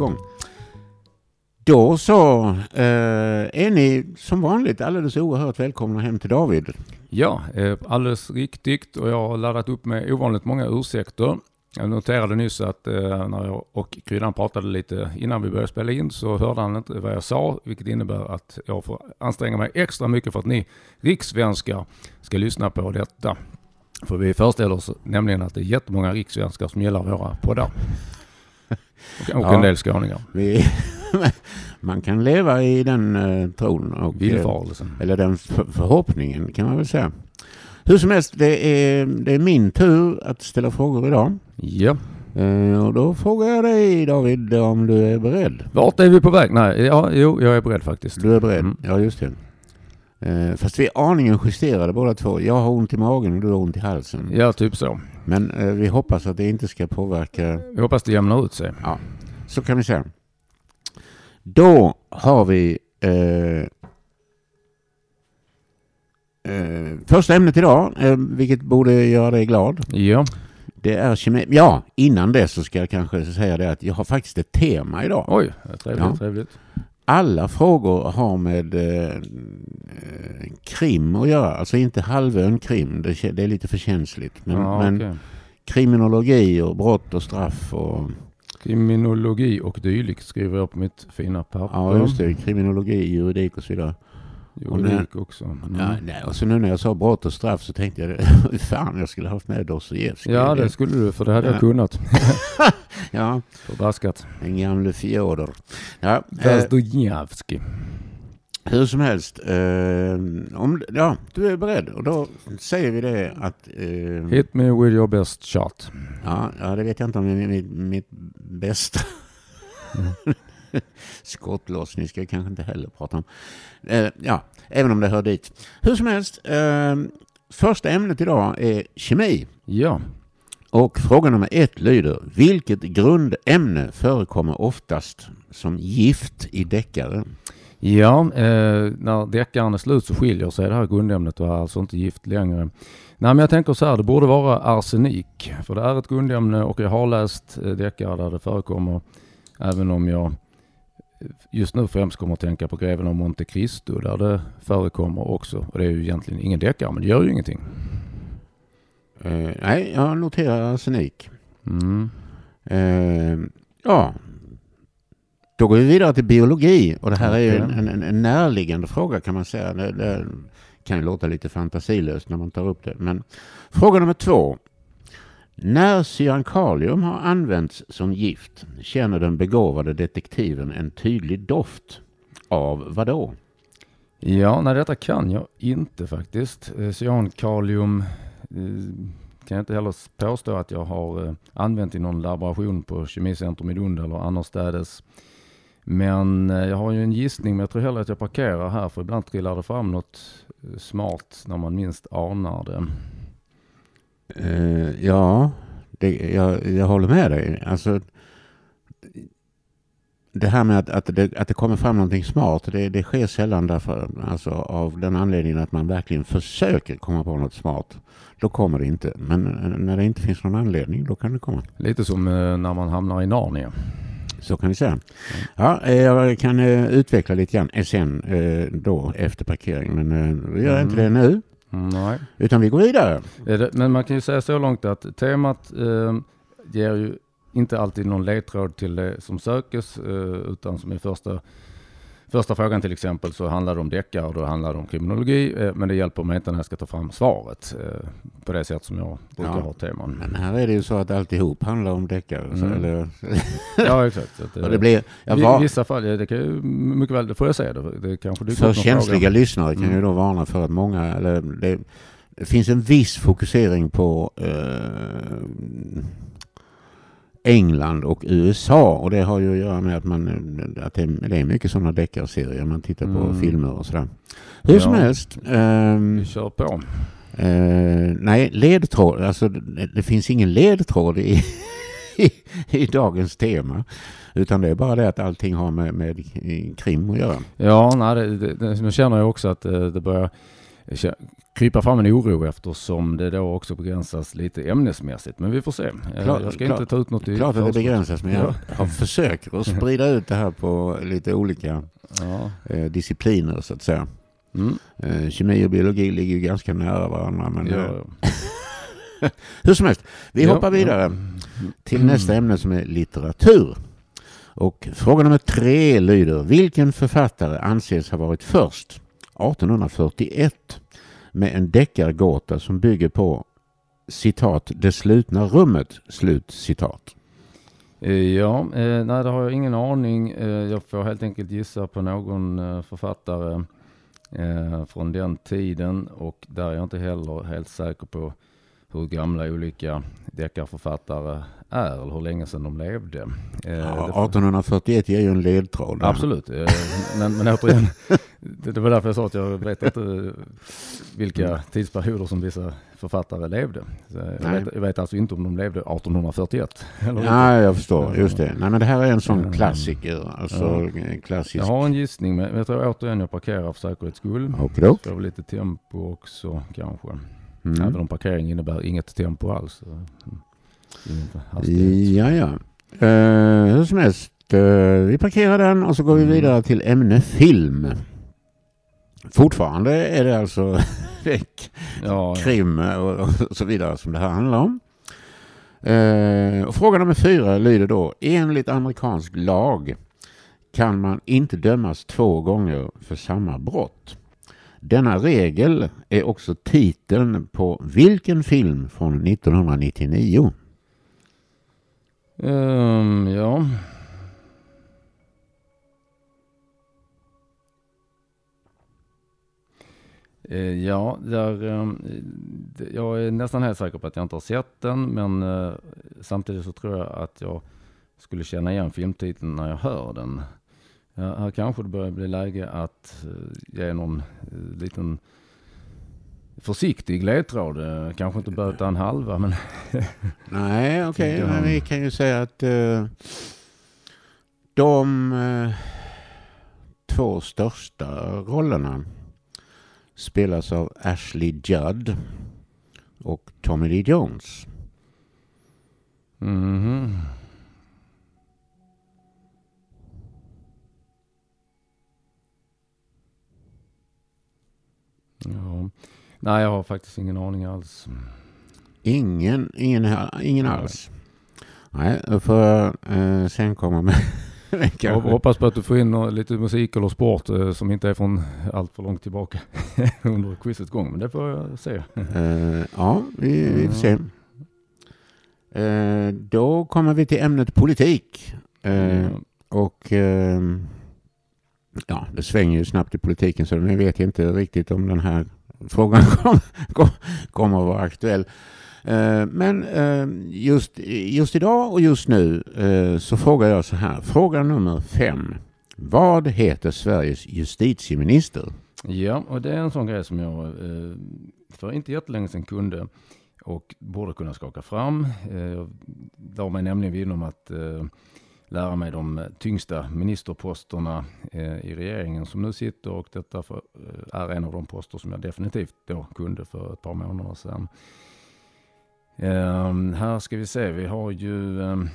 igång. Då så eh, är ni som vanligt alldeles oerhört välkomna hem till David. Ja, eh, alldeles riktigt och jag har laddat upp med ovanligt många ursäkter. Jag noterade nyss att eh, när jag och Kryddan pratade lite innan vi började spela in så hörde han inte vad jag sa, vilket innebär att jag får anstränga mig extra mycket för att ni rikssvenskar ska lyssna på detta. För vi föreställer oss nämligen att det är jättemånga rikssvenskar som gillar våra poddar. Och, och Ja. en del skåningar. Vi, man kan leva i den eh, tron. Och, eh, Villfarelsen. eller den för, förhoppningen kan man väl säga. Hur som helst, det är, det är min tur att ställa frågor idag. Ja. Eh, och då frågar jag dig David om du är beredd. Vart är vi på väg? Nej, ja, jo, jag är beredd faktiskt. Du är beredd? Mm. Ja, just det. Eh, fast vi är aningen justerade båda två. Jag har ont i magen och du har ont i halsen. Ja, typ så. Men eh, vi hoppas att det inte ska påverka. Jag hoppas det jämnar ut sig. Så kan vi säga. Då har vi eh, eh, första ämnet idag, eh, vilket borde göra dig glad. Ja, Det är kemi. Ja, innan det så ska jag kanske säga det att jag har faktiskt ett tema idag. oj, trevligt, Ja. trevligt. Alla frågor har med eh, krim att göra. Alltså inte halvön krim, det, det är lite för känsligt. Men, ja, men okej. kriminologi och brott och straff och Kriminologi och dylikt skriver jag på mitt fina papper. ja, just det, kriminologi, juridik och så vidare. Juridik också. Mm. Ja, nej, och så nu när jag sa brott och straff så tänkte jag, hur fan jag skulle haft med Dostojevskij. ja, det skulle du, för det hade Ja. jag kunnat. Ja, Förbaskat. den gamle Fjodor. Ja, eh, Dostojevskij. hur som helst, eh, om, ja, du är beredd och då säger vi det att eh, Hit me with your best shot. Ja, ja, det vet jag inte om det är mitt, mitt bästa. Skottlossning ska jag kanske inte heller prata om. Eh, ja, även om det hör dit. Hur som helst, eh, första ämnet idag är kemi. Ja, Och fråga nummer ett lyder, vilket grundämne förekommer oftast som gift i deckare? ja eh, när deckaren är slut så skiljer sig det här grundämnet och är alltså inte gift längre. Nej men jag tänker så här, det borde vara arsenik. För det är ett grundämne och jag har läst eh, deckare där det förekommer. Även om jag just nu främst kommer att tänka på Greven av Monte Cristo där det förekommer också. Och det är ju egentligen ingen deckare men det gör ju ingenting. Eh, nej, jag noterar arsenik. Mm. Eh, ja, då går vi vidare till biologi. Och det här är ju en, en, en närliggande fråga kan man säga. Det, det kan ju låta lite fantasilöst när man tar upp det. Men fråga nummer två. När cyankalium har använts som gift känner den begåvade detektiven en tydlig doft av vad då? Ja, nej detta kan jag inte faktiskt. Eh, cyankalium eh, kan jag inte heller påstå att jag har eh, använt i någon laboration på Kemicentrum i Lund eller annorstädes. Men jag har ju en gissning, men jag tror hellre att jag parkerar här för ibland trillar det fram något smart när man minst anar det. Eh, ja, det, jag, jag håller med dig. Alltså, det här med att, att, det, att det kommer fram någonting smart, det, det sker sällan därför, alltså, av den anledningen att man verkligen försöker komma på något smart. Då kommer det inte. Men eh, när det inte finns någon anledning, då kan det komma. Lite som eh, när man hamnar i Narnia. Så kan vi säga. Ja, jag kan utveckla lite grann sen då efter parkering, men vi gör inte det nu. Nej. Utan vi går vidare. Men man kan ju säga så långt att temat eh, ger ju inte alltid någon ledtråd till det som sökes, eh, utan som i första, första frågan till exempel så handlar det om deckare och då handlar det om kriminologi, eh, men det hjälper mig inte när jag ska ta fram svaret eh, på det sätt som jag brukar Ja. ha teman. Men här är det ju så att alltihop handlar om deckare. Mm. Eller, Ja, exakt. Att, eh, och det blir, jag I var, vissa fall, det kan ju mycket väl, det får jag säga, det, det kanske dyker för känsliga fråga. lyssnare kan Mm. jag då varna för att många, eller det, det finns en viss fokusering på eh, England och USA och det har ju att göra med att, man, att det, är mycket sådana deckarserier man tittar på Mm. filmer och sådär. Hur som Ja. helst. ehm, Vi kör på. Eh, nej, ledtråd. Alltså, det, det finns ingen ledtråd i, i, i dagens tema. Utan det är bara det att allting har med, med krim att göra. Ja, nej, det, det, nu känner jag också att eh, det börjar krypa fram en oro eftersom det då också begränsas lite ämnesmässigt. Men vi får se. Eh, Klart- jag ska klart- inte ta ut något i Klart att det begränsas, men jag har försökt att sprida ut det här på lite olika Ja. eh, discipliner så att säga. Mm. Eh, kemi och biologi ligger ju ganska nära varandra. Men, Ja, ja. hur som helst, vi hoppar vidare ja. till nästa ämne som är litteratur. Och fråga nummer tre lyder, vilken författare anses ha varit först 1841 med en deckargåta som bygger på citat det slutna rummet slut citat. Eh, ja, eh, nej det har jag ingen aning. Eh, jag får helt enkelt gissa på någon eh, författare eh, från den tiden och där är jag inte heller helt säker på hur gamla olika deckarförfattare är eller hur länge sedan de levde. Eh, Ja, det- 1841 ger ju en ledtråd. Absolut, eh, men, men återigen, det, var därför jag sa att jag vet inte vilka tidsperioder som vissa författare levde. Så jag, Nej. vet, jag vet alltså inte om de levde 1841. Eller inte. Ja, jag förstår. Just det. Nej, men det här är en sån Mm. klassiker. Alltså klassisk... Jag har en gissning, men jag tror återigen jag parkerar för säkerhets skull. Okidok. Får väl lite tempo också kanske. Även Mm. om parkering innebär inget tempo alls. mm. Ja, ja. Uh, hur som helst, eh, vi parkerar den och så går vi Mm. vidare till ämne film. Fortfarande är det alltså Ja, krim och, och så vidare som det här handlar om. Eh, och fråga nummer fyra lyder då, enligt amerikansk lag kan man inte dömas två gånger för samma brott. Denna regel är också titeln på vilken film från 1999? Um, ehm, ja. Eh, ja, där, ehm, jag är nästan helt säker på att jag inte har sett den, men eh, samtidigt så tror jag att jag skulle känna igen filmtiteln när jag hör den. Ja, här kanske det börjar bli läge att eh, ge någon eh, liten försiktig ledtråd. Eh, Kanske inte böta en halva, men Nej, okej, Ja. men vi kan ju säga att eh, de eh, två största rollerna spelas av Ashley Judd och Tommy Lee Jones. Mhm. Ja. Nej, jag har faktiskt ingen aning alls. Ingen, ingen, ingen alls. Nej, då får jag eh, sen komma med Jag hoppas på att du får in lite musik eller sport eh, som inte är från allt för långt tillbaka under quizets gång. Men det får jag se. Eh, ja, vi, vi får se. Eh, då kommer vi till ämnet politik. Eh, Ja. Och eh, ja, det svänger ju snabbt i politiken så jag vet inte riktigt om den här frågan kom, kom, kommer att vara aktuell. Eh, men eh, just, just idag och just nu eh, så frågar jag så här. Fråga nummer fem. Vad heter Sveriges justitieminister? Ja, och det är en sån grej som jag eh, för inte jättelänge sedan kunde och borde kunna skaka fram. Eh, jag la mig nämligen vid om att eh, lära mig de tyngsta ministerposterna eh, i regeringen som nu sitter och detta eh, är en av de poster som jag definitivt då kunde för ett par månader sedan. Ehm, här ska vi se, vi har ju ehm,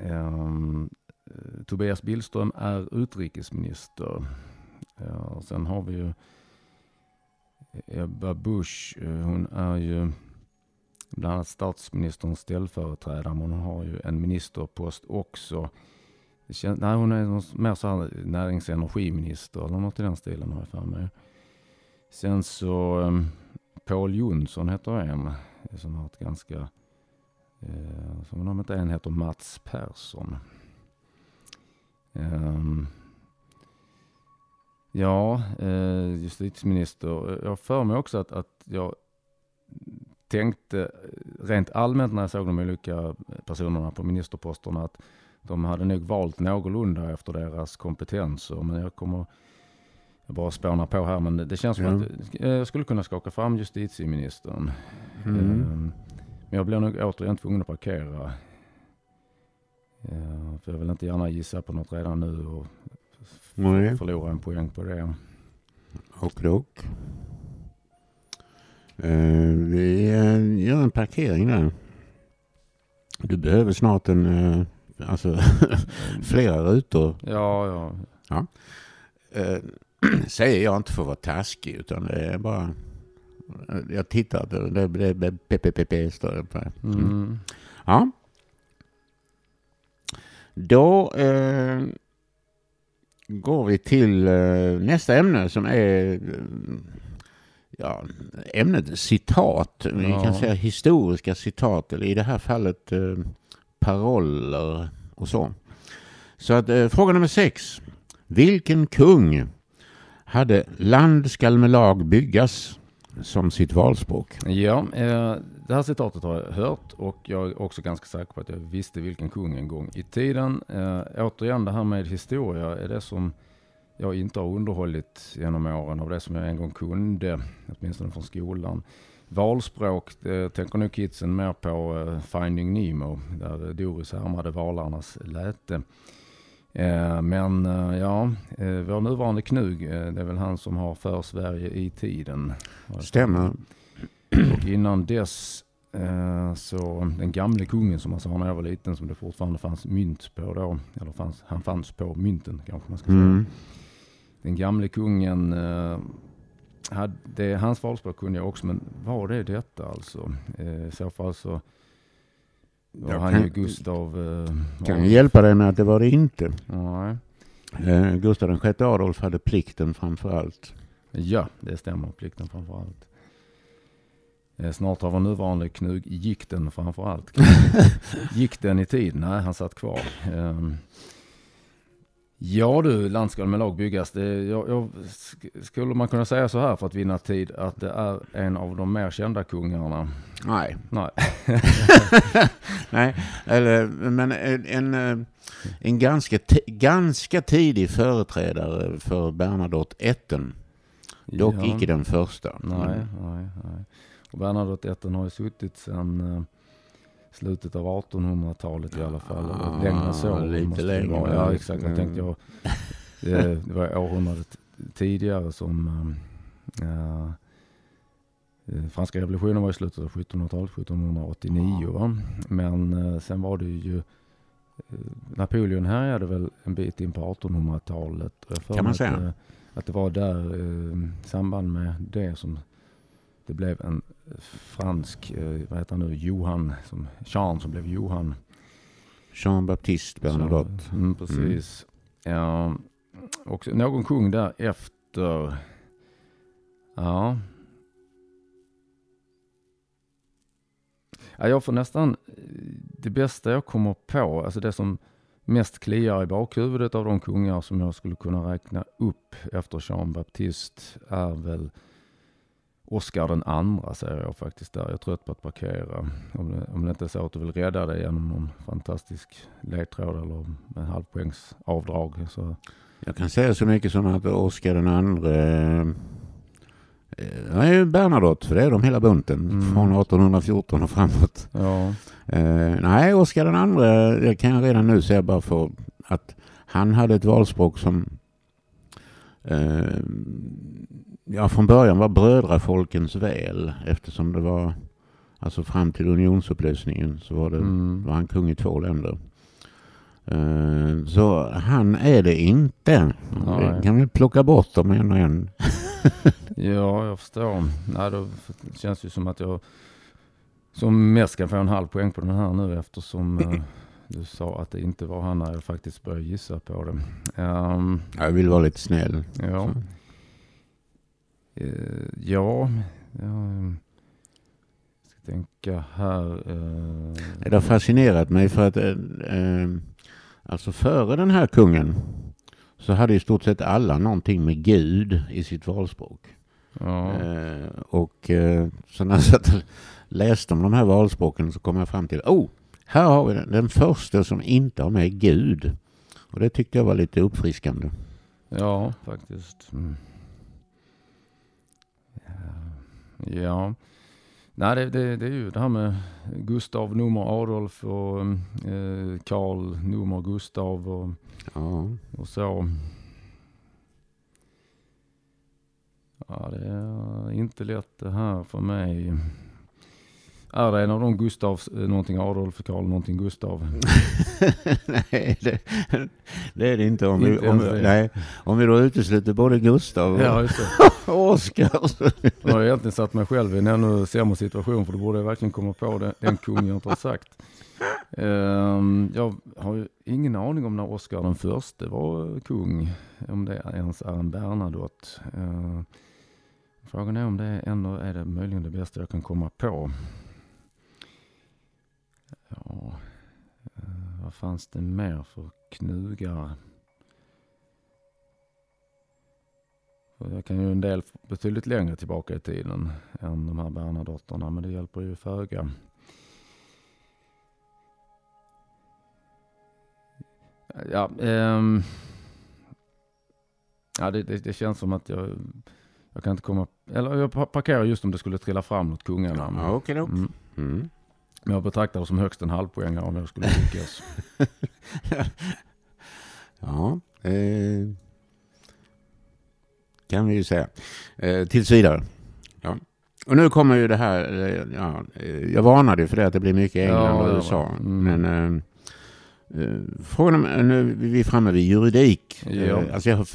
ehm, eh, Tobias Billström är utrikesminister. Sen har vi ju Ebba Busch. Hon är ju bland annat statsministerns ställföreträdare. Men hon har ju en ministerpost också. Det nej, hon är mer så här närings och energiminister eller något i den stilen har jag för mig. Sen så um, Paul Jonsson heter en som har ett ganska, eh, som om inte en heter Mats Persson. Um, Ja, eh, justitieminister. Jag har för mig också att, att jag tänkte rent allmänt när jag såg de olika personerna på ministerposterna att de hade nog valt någorlunda efter deras kompetenser. Men jag kommer jag bara spåna på här. Men det, känns som Ja. att eh, jag skulle kunna skaka fram justitieministern. Mm. Ehm, Men jag blir nog återigen tvungen att parkera. Ja, för jag vill inte gärna gissa på något redan nu och Nej. förlora en poäng på det. Och och. Eh, vi eh, gör en parkering där. Du behöver snart en, eh, alltså flera rutor. Ja, ja. Eh, säger jag inte för att vara taskig utan det är bara jag tittar, det, det, det PPPP står det på. Mm. Mm. Ja. Då eh, går vi till eh, nästa ämne som är ja, ämnet citat. Vi Ja. kan säga historiska citat eller i det här fallet eh, paroller och så. Så att eh, fråga nummer sex. Vilken kung hade land skall med lag byggas som sitt valspråk? Ja, eh, det här citatet har jag hört och jag är också ganska säker på att jag visste vilken kung en gång i tiden. Eh, återigen det här med historia är det som jag inte har underhållit genom åren av det som jag en gång kunde, åtminstone från skolan. Valspråk det tänker nog kidsen mer på eh, Finding Nemo, där Doris härmade valarnas läte. Eh, men eh, ja, eh, vår nuvarande knug, eh, det är väl han som har för Sverige i tiden. Stämmer. Och innan dess eh, så den gamle kungen som man sa när jag var liten som det fortfarande fanns mynt på då. Eller fanns, han fanns på mynten kanske man ska säga. Mm. Den gamle kungen, eh, hade, det, hans valspråk kunde jag också men var det detta alltså? Eh, I så fall så var Jag han kan- ju Gustav... Eh, Kan jag hjälpa dig med att det var det inte. Nej. Eh, Gustav VI Adolf hade plikten framför allt. Ja, det stämmer. Plikten framför allt. Eh, Snart har vår nuvarande knug gick den framför allt. gick den i tid? Nej, han satt kvar. Ehm, Ja du, land ska med lag byggas. Det, jag, jag, sk- skulle man kunna säga så här för att vinna tid att det är en av de mer kända kungarna? Nej. Nej. Nej, eller, men en, en, eh, ganska, ganska tidig företrädare för Bernadotte ätten. Dock Ja. icke den första. Nej, nej, nej. Och Bernadotte ätten har ju suttit sedan eh, slutet av 1800-talet i alla fall. Eller Ah, längre så. lite längre. vara. Ja, exakt. Jag tänkte jag, det, det var århundradet tidigare som eh, eh, eh, franska revolutionen var i slutet av 1700-talet, 1789 va. Men eh, sen var det ju eh, Napoleon härjade väl en bit in på 1800-talet. Och jag för Kan man säga. Att, eh, att det var där i samband med det som det blev en fransk, eh, vad heter han nu, Johan, som, Jean som blev Johan. Jean-Baptiste Bernadotte. Så, mm, precis. Ja, och någon kung där efter. Ja. ja. Jag får nästan, det bästa jag kommer på, alltså det som mest kliar i bakhuvudet av de kungar som jag skulle kunna räkna upp efter Jean Baptiste är väl Oscar den andra säger jag faktiskt där. Jag är trött på att parkera. Om det, om det inte är så att du vill rädda dig genom någon fantastisk ledtråd eller med halvpoängs avdrag. Så, Jag kan säga så mycket som att Oscar den andre eh, är ju Bernadotte, för det är de hela bunten. Mm. Från 1814 och framåt. ja, Eh, nej, Oscar den andre, det kan jag redan nu säga bara för att han hade ett valspråk som eh, ja, från början var brödrafolkens väl eftersom det var alltså fram till unionsupplösningen så var, det, mm, var han kung i två länder. Eh, så han är det inte. Nej. Kan vi plocka bort dem en och en. ja, jag förstår. Nej, då känns det ju som att jag som mest kan få en halv poäng på den här nu eftersom eh, du sa att det inte var han när jag faktiskt började gissa på det. Ehm, Jag vill vara lite snäll. ja. Så. Eh, ja, ja, ehm, ska tänka här. eh, Det har fascinerat mig för att eh, alltså före den här kungen så hade i stort sett alla någonting med Gud i sitt valspråk. ja, och så när jag satt och läste om de här valspråken så kom jag fram till, oh, här har vi den, den första som inte har med Gud. Och det tyckte jag var lite uppfriskande. ja, faktiskt. Mm. Ja. Ja. Nej, det, det, det är ju det här med Gustav nummer Adolf och eh, Karl nummer Gustav och, Ja. och så. Ja, det är inte lätt det här för mig. Är det en av de Gustavs, eh, någonting Adolf, Karl, någonting Gustav? nej, det, det är det inte. Om, vi, Inte om, ens det. nej, om vi då utesluter både Gustav och Ja. Oskar. Jag Nu har jag egentligen satt mig själv i en ännu sämre situation för då borde jag verkligen komma på det, den kung jag inte har sagt. Ehm, jag har ju ingen aning om när Oskar den förste var kung, om det ens är en Bernadotte. Ehm, frågan är om det ändå är det möjligen det bästa jag kan komma på. Ja, ehm, vad fanns det mer för knugar? Jag kan ju en del betydligt längre tillbaka i tiden än de här Bernadotterna, men det hjälper ju föga. Ja, ehm, ja det, det, det känns som att jag, jag kan inte komma, eller jag pa- parkerar just om det skulle trilla fram något kunganamn. Ja, okej då. Mm. Mm. Men jag betraktar det som högst en halvpoängare om jag skulle lyckas. Ja, eh, kan vi ju säga. Eh, tills vidare. Ja. Och nu kommer ju det här, eh, ja, eh, jag varnade ju för det att det blir mycket England och ja, USA. mm. Men eh, eh, frågan om, nu är vi framme vid juridik. Ja. Alltså jag har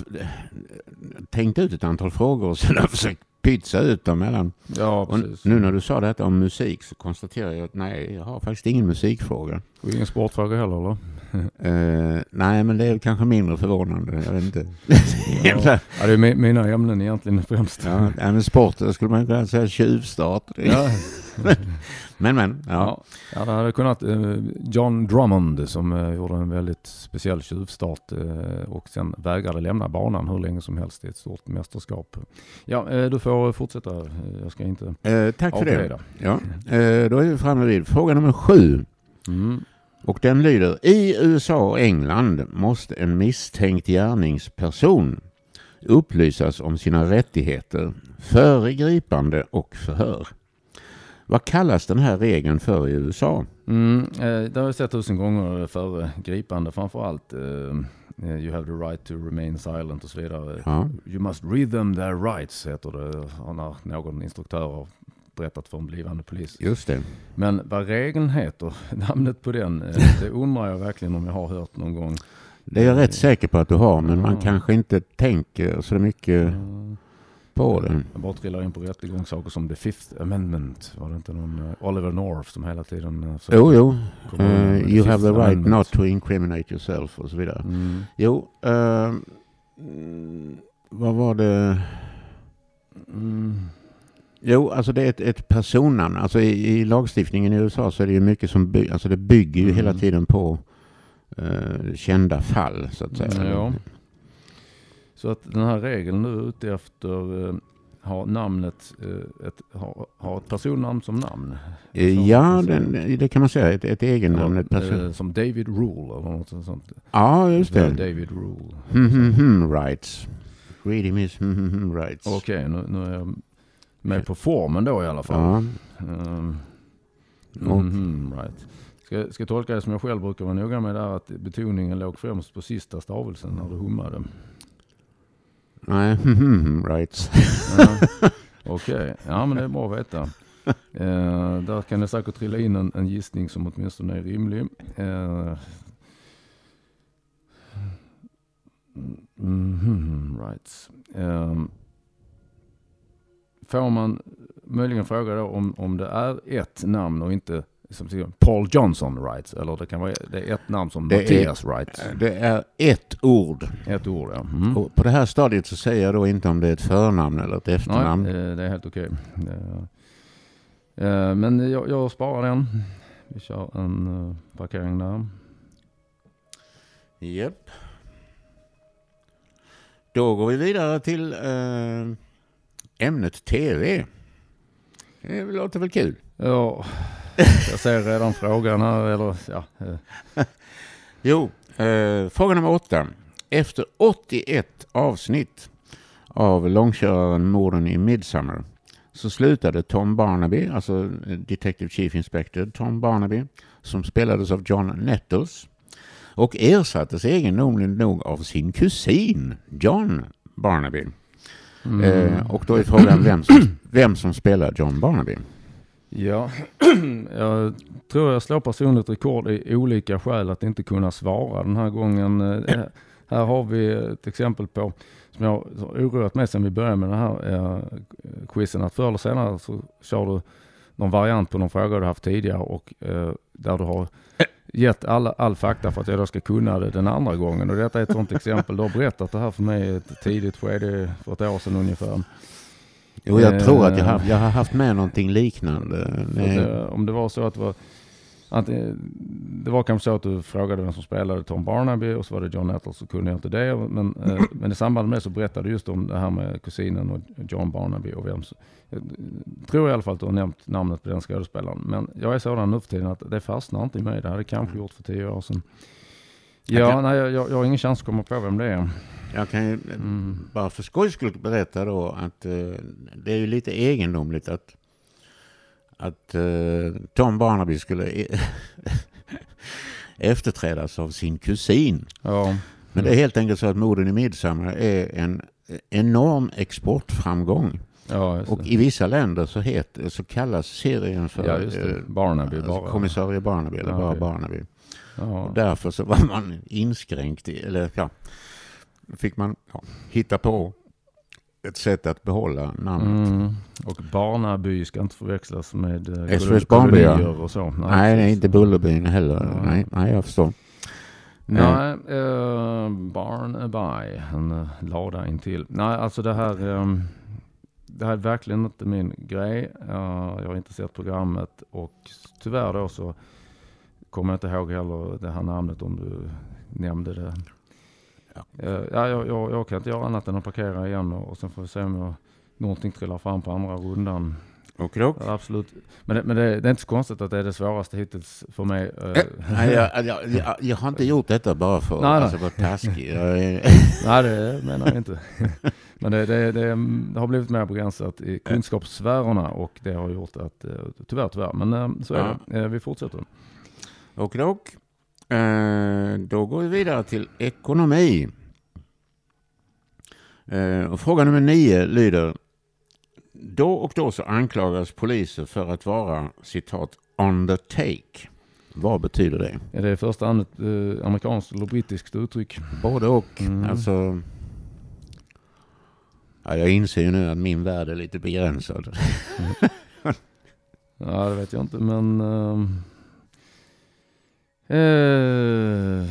tänkt ut ett antal frågor och sen har jag försökt pytsa ut dem mellan. Ja, Och precis. nu när du sa detta om musik så konstaterar jag att nej, jag har faktiskt ingen musikfråga. Och ingen sportfråga heller eller? Eh, nej, men det är kanske mindre förvånande. Jag vet inte. Ja, ja, det är mi- mina ämnen egentligen främst. Ja, men sport, då skulle man kunna säga tjuvstart. Ja. Men men, ja. Ja, det hade kunnat eh, John Drummond som eh, gjorde en väldigt speciell tjuvstart och sen vägrade lämna banan hur länge som helst i ett stort mästerskap. Ja, du får fortsätta. Jag ska inte tack för det. avleda. Ja. Då är vi framme vid fråga nummer sju. Mm. Och den lyder, i USA och England måste en misstänkt gärningsperson upplysas om sina rättigheter före gripande och förhör. Vad kallas den här regeln för i USA? Mm, eh, det har jag sett tusen gånger före gripande framför allt. Eh, eh, you have the right to remain silent och så vidare. Ja, You must read them their rights heter det när någon instruktör har berättat för en blivande polis. just det. Men vad regeln heter, namnet på den, eh, det undrar jag verkligen om jag har hört någon gång. Det är jag rätt säker på att du har, men man Ja. kanske inte tänker så mycket Eh, på det. Jag bara trillar in på rättegångssaker som the fifth amendment. Var det inte någon eh, Oliver North som hela tiden eh, försökte Jo, jo. the you have the right Amendment? not to incriminate yourself och så vidare. Mm. Jo, mm, vad var det? Mm. Jo, alltså det är ett, ett personnamn. Alltså i, i lagstiftningen i USA så är det ju mycket som by, alltså det bygger ju Mm. hela tiden på eh, kända fall så att säga. Mm, ja. Så att den här regeln nu är ute efter eh, har namnet, eh, ett, har, har ett personnamn som namn. Eh, Ja, den, det kan man säga. Ett, ett egennamn, ett Ja, person. eh, som David Rule eller något sånt. Ja, just det. David Rule. Hmm, hmm, rights. Read him his hmm, hmm, rights. Okej, nu, nu är jag med på formen då i alla fall. Ja, Um, mhm, right. Ska, ska tolka det som jag själv brukar vara noga med där att betoningen låg främst på sista stavelsen när du hummade. nej, rights. Ja, Okej, ja men det är bra att veta. Eh, där kan det säkert trilla in en, en gissning som åtminstone är rimlig. Eh, mhm, right. Eh, får man möjligen fråga då om, om det är ett namn och inte som Paul Johnson Wrights eller det kan vara det är ett namn som Det är- Mattias Wrights. Det är ett ord. Ett ord ja. Mm. Och på det här stadiet så säger jag då inte om det är ett förnamn eller ett efternamn. Nej, eh, det är helt okej. Det- eh, Men jag, jag sparar den. Vi kör en eh, parkering där. Japp. Då går vi vidare till eh, ämnet TV. Det låter väl kul? Ja, jag ser redan frågan här. Eller, ja, Jo, eh, fråga nummer åtta. Efter 81 avsnitt av långköraren Morden i Midsummer så slutade Tom Barnaby, alltså eh, Detective Chief Inspector Tom Barnaby, som spelades av John Nettles och ersattes egendomligt nog av sin kusin John Barnaby. Mm. Eh, och då är frågan vem som, vem som spelar John Barnaby. Ja, jag tror jag slår personligt rekord i olika skäl att inte kunna svara den här gången. Eh, här har vi ett exempel på, som jag har oroat mig sedan vi började med den här eh, quizen, att förr eller senare så kör du någon variant på någon fråga du haft tidigare och eh, där du har gett alla, all fakta för att jag då ska kunna det den andra gången. Och detta är ett sådant exempel. Du har berättat det här för mig i ett tidigt skede för ett år sedan ungefär. Jo, jag tror att jag Eh. har, jag har haft med någonting liknande. Att, eh, om det var så att det var antingen, det var kanske så att du frågade vem som spelade Tom Barnaby och så var det John Nettles så kunde jag inte det. Men, eh, men i samband med det så berättade du just om det här med kusinen och John Barnaby och vem som, jag tror i alla fall att du har nämnt namnet på den skådespelaren. Men jag är sådan nu för tiden att det fastnar inte i mig. Det hade jag kanske gjort för tio år sedan. Jag Ja, kan- nej, jag, jag har ingen chans att komma på vem det är. Jag kan ju Mm. bara för skojs skull berätta då att eh, det är ju lite egendomligt att, att eh, Tom Barnaby skulle efterträdas av sin kusin. Ja, Men det är helt enkelt så att Morden i Midsommar är en enorm exportframgång. Ja, Och det. i vissa länder så, heter, så kallas serien för ja, just det. eh, Barnaby alltså bara. kommissarie Barnaby eller Ja, bara okej. Barnaby. Ja. Och därför så var man inskränkt i, eller ja, fick man ja, hitta på ett sätt att behålla namnet. Mm. Och Barnaby ska inte förväxlas med eh, SOS Barnby, och så. Nej, det är precis. inte Bullerbyn heller. Ja. Nej, nej, jag förstår. Nej, eh, Barnaby, en lada intill. Nej, alltså det här, ehm, det här är verkligen inte min grej. Eh, jag har inte sett programmet och tyvärr då så kommer jag inte ihåg heller det här namnet om du nämnde det. Ja. Eh, ja, jag, jag, jag kan inte göra annat än att parkera igen och, och sen får vi se om jag, någonting trillar fram på andra rundan. Och dock. Ja, absolut. Men, det, men det, det är inte så konstigt att det är det svåraste hittills för mig. eh, Nej, jag, jag, jag, jag har inte gjort detta bara för nej. alltså, att vara taskig. Nej, det menar jag inte. Men det, det, det, det har blivit mer begränsat i kunskapssfärerna och det har gjort att, eh, tyvärr, tyvärr, men eh, så är det. Eh, Vi fortsätter. och dock. Eh, då går vi vidare till ekonomi. Eh, och fråga nummer nio lyder. Då och då så anklagas poliser för att vara citat on the take. Vad betyder det? Är det i första hand ett eh, amerikanskt eller brittiskt uttryck? Både och. Mm. Alltså, ja, jag inser ju nu att min värld är lite begränsad. Ja, det vet jag inte, men... ehm, eh,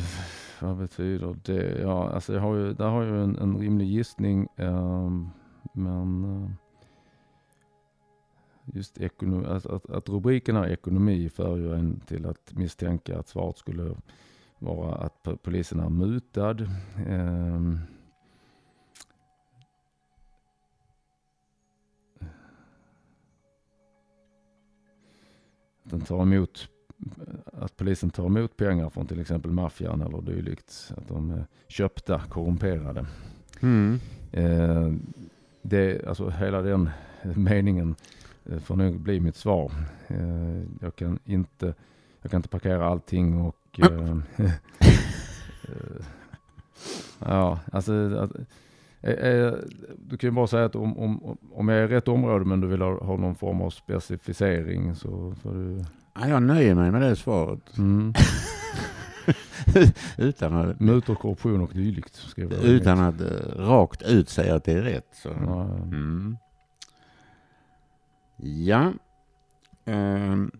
vad betyder det? Ja, alltså jag har ju, där har jag en, en rimlig gissning, ehm, men... eh, just ekonomi, att, att, att rubriken är ekonomi för ju en till att misstänka att svaret skulle vara att po- polisen är mutad. Ehm, att den tar emot att polisen tar emot pengar från till exempel maffian eller dylikt. Att de är köpta, korrumperade. Mm. Eh, det, alltså hela den meningen eh, får nog bli mitt svar. Eh, jag, kan inte, jag kan inte parkera allting och... Eh, eh, ja, alltså... Att, eh, eh, du kan ju bara säga att om, om, om jag är i rätt område men du vill ha, ha någon form av specificering så får du... Ja, jag nöjer mig med det svaret. Mm. utan att, Mutor, korruption och dylikt. utan att eh, rakt ut säga att det är rätt. Så. Ja, Mm. Ja. Ehm.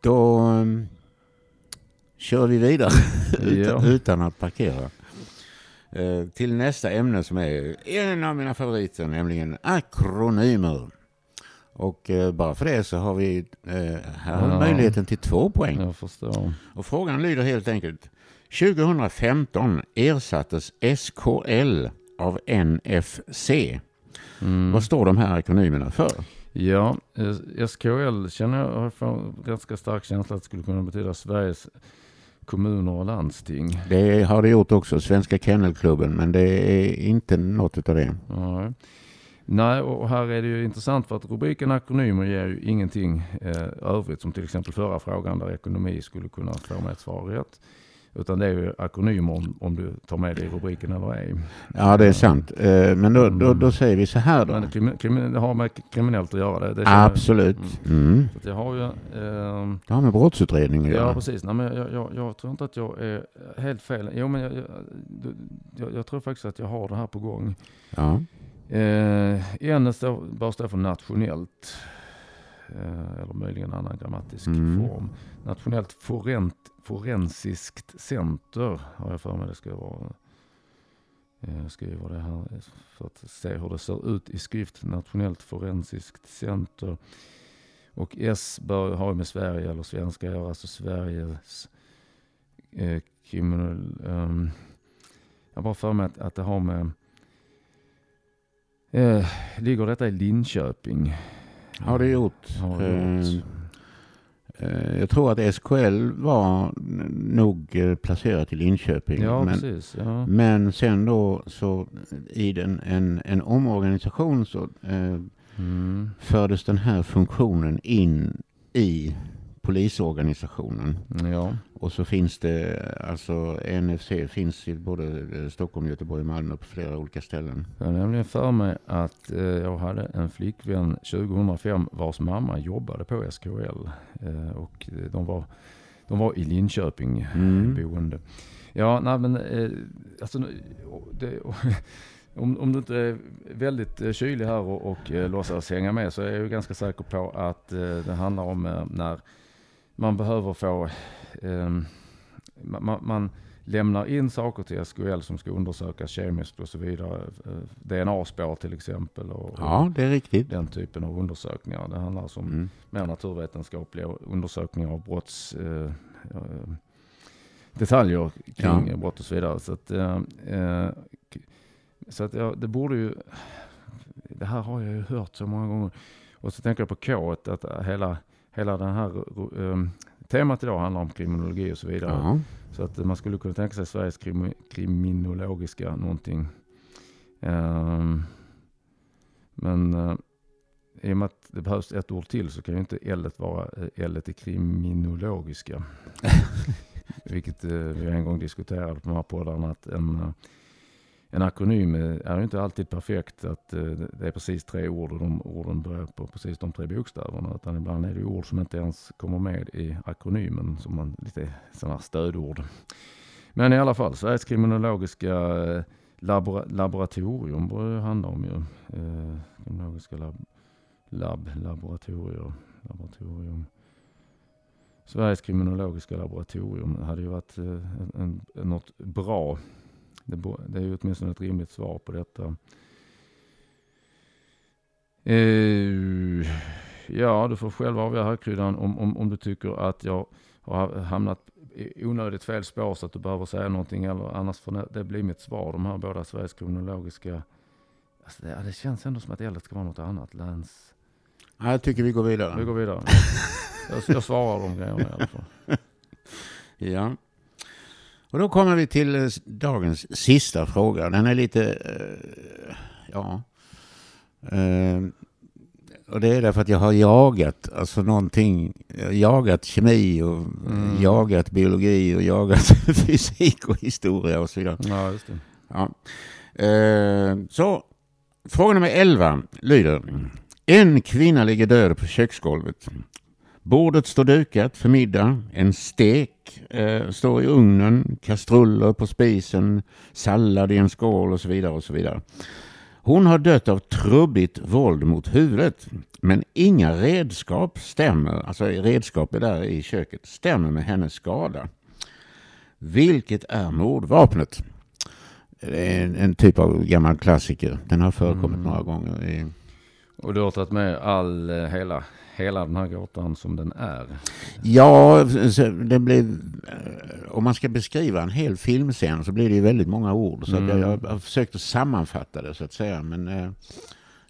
Då ehm, kör vi vidare utan, Ja. utan att parkera. Eh, till nästa ämne som är en av mina favoriter, nämligen akronymer. Och eh, bara för det så har vi eh, här har Ja. möjligheten till två poäng. Och frågan lyder helt enkelt. 2015 ersattes SKL av NFC. Mm. Vad står de här akronymerna för? Ja, eh, SKL känner jag har fan ganska stark känsla att det skulle kunna betyda Sveriges kommuner och landsting. Det har det gjort också, Svenska Kennelklubben, men det är inte något av det. Ja. Nej, och här är det ju intressant för att rubriken akronymer ger ju ingenting eh, övrigt som till exempel förra frågan där ekonomi skulle kunna få med ett svar rätt. Utan det är ju akronymer om, om du tar med det i rubriken eller ej. Ja, det är sant. Eh, Men då, då, då säger vi så här då. Men krimi, det har med kriminellt att göra. Det, det jag- Absolut. Mm. Så att jag har ju... ehm, Det har med brottsutredning att Ja, göra. precis. Nej, men jag, jag, jag tror inte att jag är helt fel. Jo, men jag, tror faktiskt att jag har det här på gång. Ja. Eh, står, bara står för nationellt. Eh, eller möjligen annan grammatisk Mm. form. Nationellt forent, forensiskt center har jag för mig det ska vara. Eh, Jag skriver det här för att se hur det ser ut i skrift. Nationellt forensiskt center. Och S bör ha med Sverige eller svenska att göra. Alltså Sveriges eh, kriminal... ehm, jag bara för mig att, att det har med... Eh, ligger detta i Linköping? Har det gjort. Har det Eh, gjort. eh, Jag tror att SKL var nog eh, placerat i Linköping. Ja, men, precis. Ja. men sen då så i den, en, en omorganisation så eh, Mm. fördes den här funktionen in i polisorganisationen. Ja. Och så finns det, alltså NFC finns i både eh, Stockholm, Göteborg och Malmö på flera olika ställen. Jag har nämligen för mig att eh, jag hade en flickvän 2005 vars mamma jobbade på SKL. Eh, och eh, de var, de var i Linköping Mm. boende. Ja, nej men eh, alltså, det, om, om du inte är väldigt eh, kylig här och, och eh, låtsas hänga med så är jag ganska säker på att eh, det handlar om eh, när man behöver få, eh, man, man- man lämnar in saker till SKL som ska undersökas kemiskt och så vidare. Eh, DNA-spår till exempel och, Ja, det är riktigt. den typen av undersökningar. Det handlar alltså om Mm. mer naturvetenskapliga undersökningar av brotts eh, eh, detaljer kring Ja. brott och så vidare. Så att, k- så att ja, det borde ju, det här har jag ju hört så många gånger. Och så tänker jag på K, att hela, hela den här eh, temat idag handlar om kriminologi och så vidare. Ja. Så att man skulle kunna tänka sig Sveriges krimi, kriminologiska någonting. Ehm, men uh, i och med att det behövs ett ord till så kan ju inte L vara uh, L i kriminologiska. Vilket eh, vi en gång diskuterade på de här poddarna att en, eh, en akronym är ju inte alltid perfekt att eh, det är precis tre ord och de orden börjar på precis de tre bokstäverna. Utan ibland är det ord som inte ens kommer med i akronymen som man lite sådana stödord. Men i alla fall, Sveriges kriminologiska eh, labora, laboratorium borde det handla om ju. Eh, kriminologiska lab, labb, laboratorier, laboratorium. Sveriges kriminologiska laboratorium hade ju varit eh, en, en, något bra. Det, det är ju åtminstone ett rimligt svar på detta. Eh, ja, du får själv avgöra här kryddan om, om, om du tycker att jag har hamnat i onödigt fel spår så att du behöver säga någonting eller annars får det- blir mitt svar. De här båda Sveriges kriminologiska. Alltså det, det känns ändå som att L ska vara något annat. Läns. Ja, jag tycker vi går vidare. Vi går vidare. Jag, jag svarar de grejerna i alla fall. Ja. Och då kommer vi till eh, dagens sista fråga. Den är lite, eh, ja. Eh, och det är därför att jag har jagat, alltså någonting, jagat kemi och Mm. jagat biologi och jagat fysik och historia och så vidare. Ja, just det. Ja. Så, fråga nummer 11 lyder. En kvinna ligger död på köksgolvet. Bordet står dukat för middag. En stek eh, står i ugnen. Kastruller på spisen. Sallad i en skål och så vidare. och så vidare. Hon har dött av trubbigt våld mot huvudet. Men inga redskap stämmer, alltså redskapet där i köket, stämmer med hennes skada. Vilket är mordvapnet? Det är en, en typ av gammal klassiker. Den har förekommit Mm. några gånger. I, Och du har tagit med all, eh, hela, hela den här gåtan som den är. ja, det blir, eh, om man ska beskriva en hel filmscen så blir det ju väldigt många ord. Så att jag, Mm. jag har försökt att sammanfatta det så att säga. Men eh,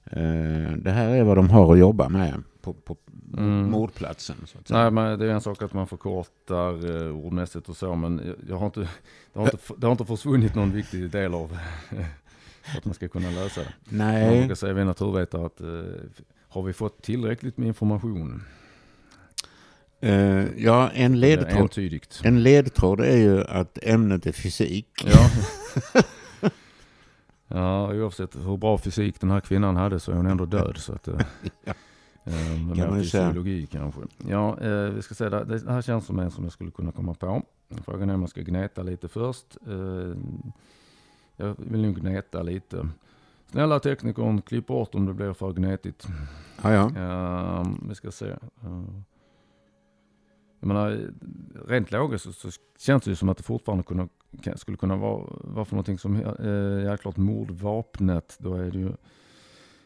eh, det här är vad de har att jobba med på, på Mm. mordplatsen. Så att säga. Nej, men det är en sak att man förkortar eh, ordmässigt och så, men jag, jag har inte, det, har inte, det har inte försvunnit någon viktig del av att man ska kunna lösa det. Man Nej, brukar säga vi naturvetare att eh, har vi fått tillräckligt med information? Eh, ja, en ledtråd, en ledtråd är ju att ämnet är fysik. Ja. ja, oavsett hur bra fysik den här kvinnan hade så är hon ändå död. Så att, eh, Ja. med Kan man ju säga. fysiologi kanske. Ja, vi ska se, det, det här känns som en som jag skulle kunna komma på. Frågan är om jag ska gneta lite först. Jag vill nog gneta lite. Snälla teknikern, klipp bort om det blir för gnetigt. Ja, ja. Ja, vi ska se. Uh, jag menar, rent logiskt så, så känns det ju som att det fortfarande kan, skulle kunna vara, vara för någonting som uh, är klart mordvapnet. Då är det ju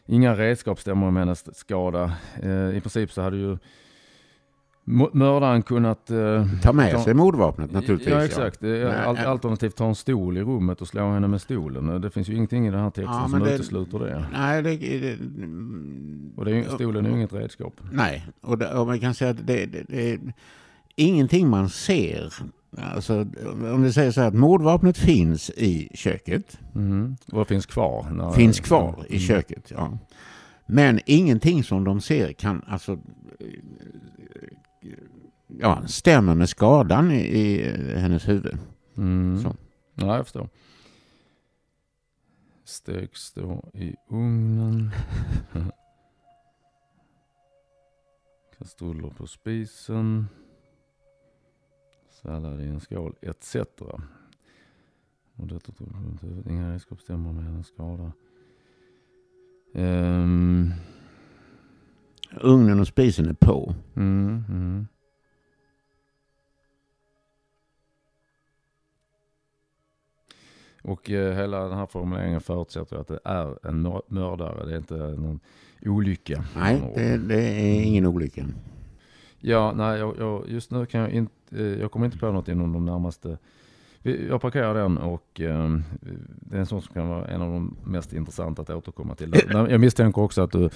inga redskap stämmer med hennes skada. Uh, I princip så hade ju mördaren kunnat... Uh, Ta med ta- sig mordvapnet naturligtvis. Ja exakt. Ja. Al- nej. alternativt ta en stol i rummet och slå henne med stolen. Det finns ju ingenting i den här texten Ja, som det- utesluter det. Nej, det, det, Och det är, stolen är ju inget redskap. nej. Och, det, och man kan säga att det, det, är ingenting man ser. Alltså, om vi säger så här att mordvapnet finns i köket. Mm. Och finns kvar. När, finns kvar i Mm. köket. Ja. Men ingenting som de ser kan alltså eh, ja, stämmer med skadan i, i hennes huvud. Mm. Så. Ja, jag förstår. Steks då i ugnen. Kastruller på spisen. Sallad i en skål etc. Och detta tog runt huvudet. Inga redskap stämmer med hennes skada. Ehm, Ugnen och spisen är på. mm, mm. Och eh, hela den här formuleringen förutsätter att det är en mör- mördare. Det är inte någon olycka. Nej, det, det är ingen olycka. Ja, nej, jag, jag, just nu kan jag inte, eh, jag kommer inte på något inom de närmaste. Jag parkerar den och eh, det är en sån som kan vara en av de mest intressanta att återkomma till. Jag misstänker också att du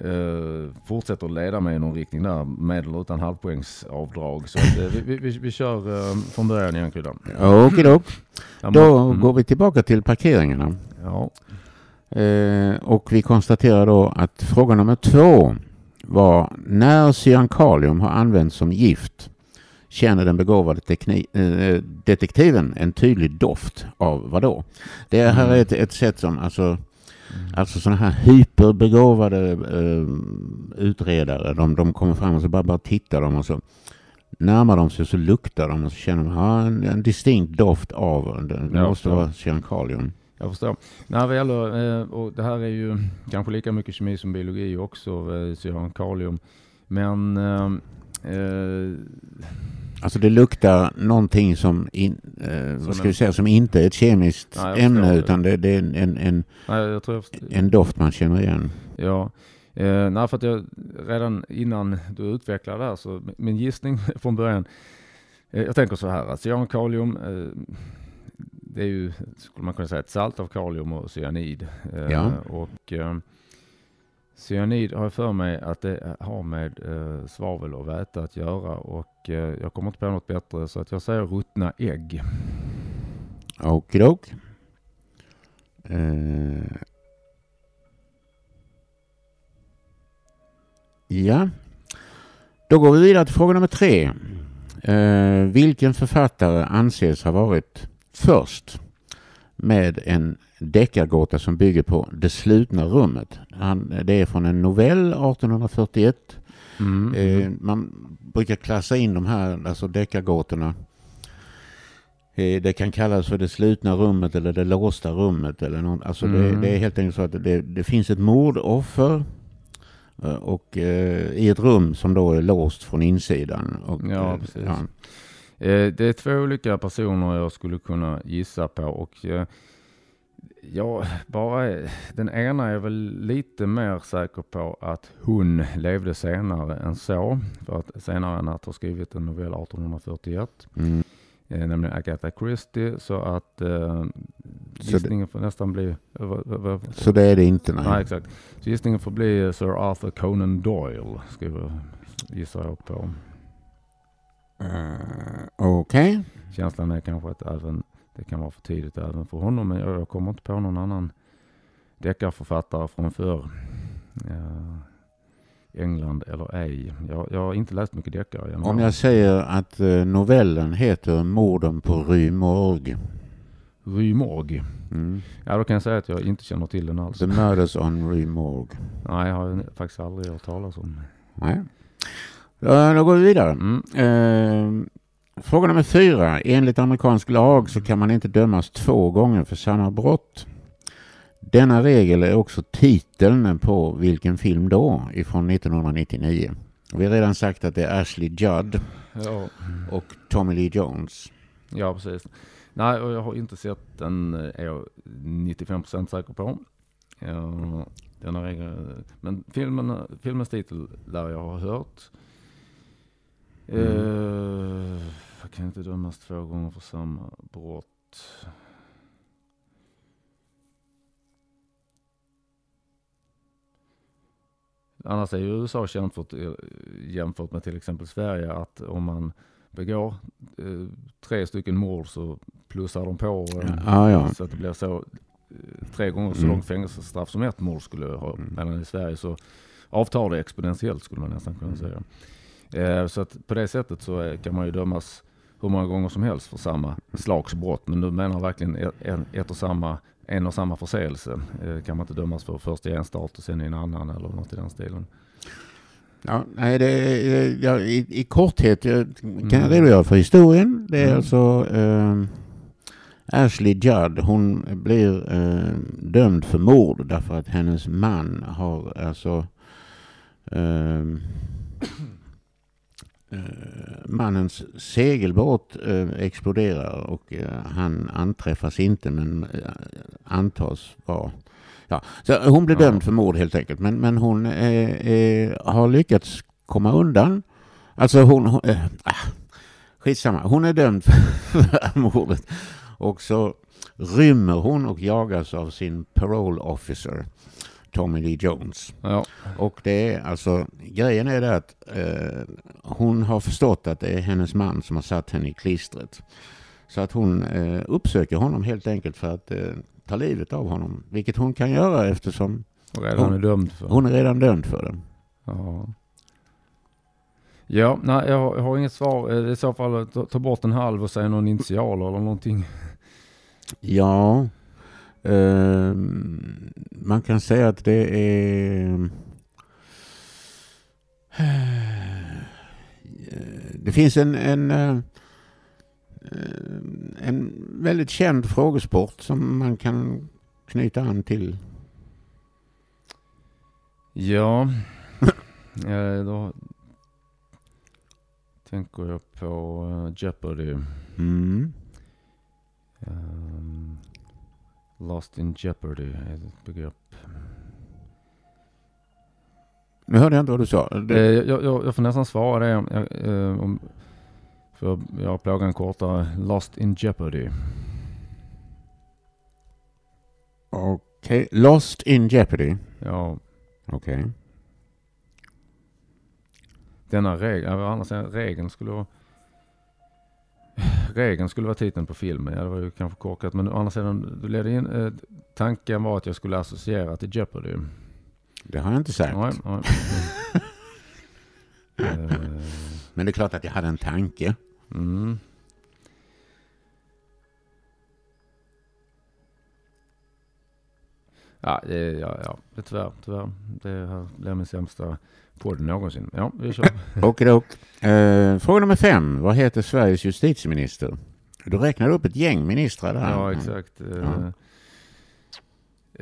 eh, fortsätter att leda mig i någon riktning där med eller utan halvpoängsavdrag. Så att, eh, vi, vi, vi, vi kör eh, från början igen Kryddan. Okej Ja, Då mm, går vi tillbaka till parkeringarna. Ja, och vi konstaterar då att fråga nummer två var när cyankalium har använts som gift känner den begåvade detektiven en tydlig doft av vad då? Det här är ett, ett sätt som alltså Alltså sådana här hyperbegåvade eh, utredare, de, de kommer fram och så bara, bara tittar de och så närmar de sig och så luktar de och så känner de ja, en, en distinkt doft av, det, det måste ja. vara cyankalium. Jag förstår. När det gäller, eh, och det här är ju kanske lika mycket kemi som biologi också, eh, cyankalium. Men eh, eh, Alltså det luktar någonting som, in, eh, vad ska en- vi säga, som inte är ett kemiskt Nej, ämne utan det, det är en, en, en, nej, en doft man känner igen. Ja, eh, nej, för att jag redan innan du utvecklade det här så min gissning från början. Eh, jag tänker så här att cyankalium, eh, det är ju, skulle man kunna säga, ett salt av kalium och cyanid. Eh, Ja. Och eh, cyanid har jag för mig att det har med eh, svavel och väte att göra och eh, jag kommer inte på något bättre så att jag säger ruttna ägg. Okidok. Eh, ja, då går vi vidare till fråga nummer tre. Eh, vilken författare anses ha varit först med en deckargåta som bygger på Det slutna rummet? Han, det är från en novell 1841 Mm. Eh, man brukar klassa in de här alltså deckargåtorna. Eh, det kan kallas för det slutna rummet eller det låsta rummet. Eller någon, alltså det, Mm. det är helt enkelt så att det, det finns ett mordoffer eh, och eh, i ett rum som då är låst från insidan. Och, Ja, eh, precis. Eh, Det är två olika personer jag skulle kunna gissa på och ja, bara den ena är väl lite mer säker på att hon levde senare än så. För att senare än att ha skrivit en novell 1841, Mm. eh, nämligen Agatha Christie. Så att eh, gissningen får nästan bli... eh, Så det är det inte. Nej. Nej, exakt. Så gissningen får bli eh, Sir Arthur Conan Doyle, skriver, gissar jag på. Eh, Okej. Känslan är kanske att även, det kan vara för tidigt även för honom, men jag, jag kommer inte på någon annan deckarförfattare från förr. England eller ej. Jag, jag har inte läst mycket deckare. Om jag säger att eh, novellen heter Morden på. Rue Morgue. Mm. Ja, då kan jag säga att jag inte känner till den alls. The Murders on Rue Morgue. Nej, jag har faktiskt aldrig hört talas om. Nej. Då, då går vi vidare. Mm. Eh, fråga nummer fyra. Enligt amerikansk lag så kan man inte dömas två gånger för samma brott. Denna regel är också titeln på vilken film då? Ifrån 1999. Vi har redan sagt att det är Ashley Judd Ja. och Tommy Lee Jones. ja, precis. Nej, och jag har inte sett den, är jag 95% säker på. Ja, den har men filmen, filmens titel lär jag ha hört. Mm. Eh, jag kan inte dömas två gånger för samma brott. Annars är ju USA känt för, eh, jämfört med till exempel Sverige att om man begår eh, tre stycken mord så plussar de på eh, Ja, ja. så att det blir så eh, tre gånger så Mm. långt fängelsestraff som ett mord skulle ha. Mm. Medan i Sverige så avtar det exponentiellt skulle man nästan kunna säga. Eh, så att på det sättet så eh, kan man ju dömas hur många gånger som helst för samma slags brott. Men du menar verkligen ett, en- ett och samma, en och samma förseelse. Eh, kan man inte dömas för först i en stat och sen i en annan eller något i den stilen. Ja, nej, det ja, i, I korthet jag kan jag Mm. redogöra för historien. Det är Mm. alltså eh, Ashley Judd. Hon blir eh, dömd för mord därför att hennes man har alltså eh, mannens segelbåt eh, exploderar och eh, han anträffas inte men eh, antas vara Ja, så hon Ja. dömd för mord helt enkelt. Men, men hon eh, eh, har lyckats komma undan. Alltså hon... hon eh, ah, skitsamma. Hon är dömd för, för mordet. Och så rymmer hon och jagas av sin parole officer. Tommy Lee Jones. Ja, Och det är alltså, grejen är det att eh, hon har förstått att det är hennes man som har satt henne i klistret. Så att hon eh, uppsöker honom helt enkelt för att eh, ta livet av honom. Vilket hon kan göra eftersom redan Hon- är dömd för. hon är redan dömd för det. Ja. Ja, nej jag har, jag har inget svar. Eh, I så fall ta, ta bort en halv och säga någon initial eller någonting. Ja, eh, man kan säga att det är... eh, Det finns en, en, eh, en väldigt känd frågesport som man kan knyta an till. Ja, eh, då tänker jag på eh, Jeopardy. Mm. Ehm, Lost in Jeopardy är ett begrepp. Nu hörde jag inte vad du sa. Eh, Det, jag, jag, jag får nästan svara det. Jag, eh, om, för jag plågar en kortare. Lost in Jeopardy. Okej, Lost in Jeopardy. Ja, Okej. denna regel, annars är regeln skulle vara Regeln skulle vara titeln på filmen. Ja, det var ju kanske korkat. Men å andra sidan, du ledde in, eh, tanken var att jag skulle associera till Jeopardy. Det har jag inte sagt. Nej, nej. Eh, Men det är klart att jag hade en tanke. mm. Ja, det, ja, ja, det tyvärr, tyvärr. Det här blir min sämsta podd någonsin. Ja, vi kör. Okidok. Eh, fråga nummer fem. Vad heter Sveriges justitieminister? Du räknade upp ett gäng ministrar där. Ja, exakt. Eh,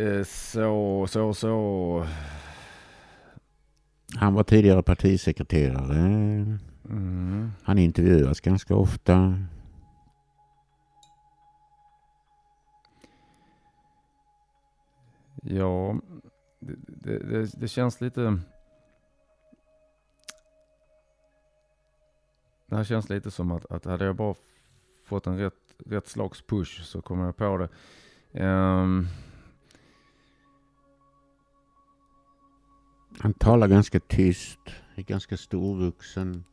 eh, Så, så, så. Han var tidigare partisekreterare. Mm. Han intervjuas ganska ofta. Ja, det, det, det, det känns lite... Det här känns lite som att, att hade jag bara fått en rätt, rätt slags push så kommer jag på det. Ehm, Han talar ganska tyst. Är ganska storvuxen.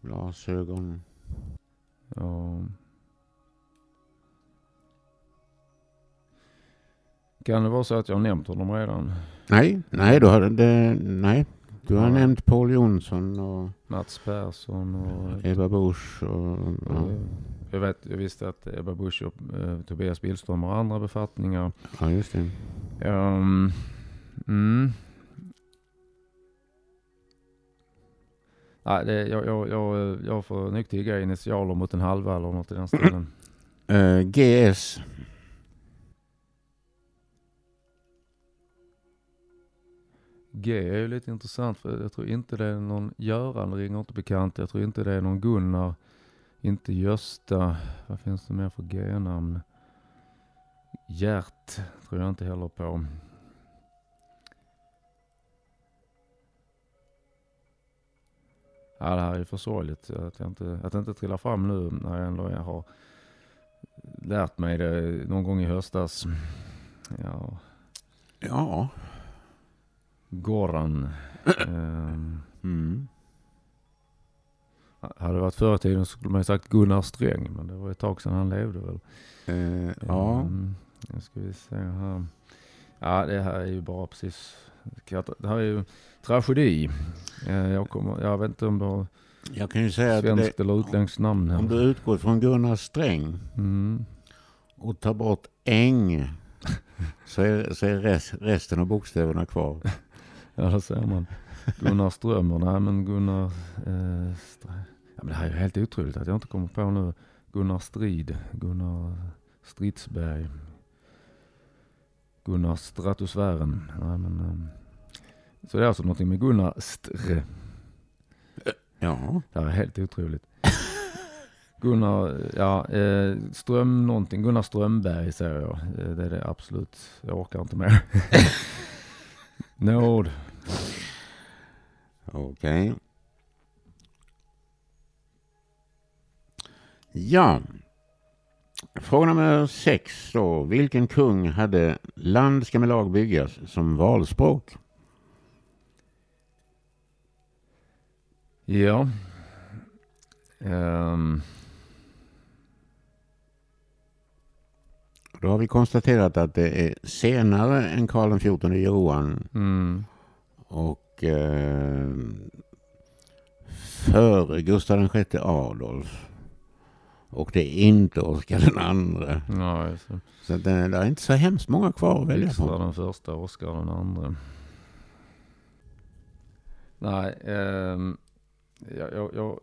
Glasögon. ja. Kan det vara så att jag har nämnt honom redan? Nej, nej, du har, det, nej. Du har Ja. nämnt Paul Jonsson och Mats Persson och... Ebba Busch och... Ja. jag, vet, jag visste att Ebba Busch och eh, Tobias Billström har andra befattningar. ja, just det. Um, mm. Nej, det, jag, jag, jag, jag får nog tigga initialer mot en halva eller något i den stilen. Eh, GS. G är ju lite intressant för jag tror inte det är någon Göran ringer inte bekant. Jag tror inte det är någon Gunnar. Inte Gösta. Vad finns det mer för G-namn? Gert tror jag inte heller på. Ja, det här är för sorgligt att jag inte, att jag inte trillar fram nu när jag ändå har lärt mig det någon gång i höstas. Ja, Ja. Goran. Ehm, Mm. hade det varit förr i tiden så skulle man ju sagt Gunnar Sträng, men det var ett tag sedan han levde väl. Eh, ja. Ehm, nu ska vi se här. Ja, det här är ju bara precis... Det här är ju tragedi. Eh, jag, kommer, jag vet inte om du har Jag kan ju säga att det, svenskt eller utländskt namn om du här. utgår från Gunnar Sträng Mm. och tar bort äng så är, så är rest, resten av bokstäverna kvar. Ja, det ser man. Gunnar Strömmer, nej men Gunnar... Eh, ja, men det här är ju helt otroligt att jag inte kommer på nu. Gunnar Strid, Gunnar Stridsberg, Gunnar Stratosfären. Nej, men, eh, så det är alltså någonting med Gunnar Str. Ja. Det här är helt otroligt. Gunnar, ja, eh, Ström någonting, Gunnar Strömberg säger jag. Eh, det är det absolut, jag orkar inte mer. Nåd. Okej. Ja. Fråga nummer sex då. Vilken kung hade land ska med lag byggas som valspråk? Ja. Ehm, Då har vi konstaterat att det är senare än Karl XIV Johan mm, och eh, före Gustav VI Adolf. Och det är inte Oscar den andre. ja, det. Så det, det är inte så hemskt många kvar att välja på. den första, Oscar den andra. Nej, ehm, jag, jag, jag,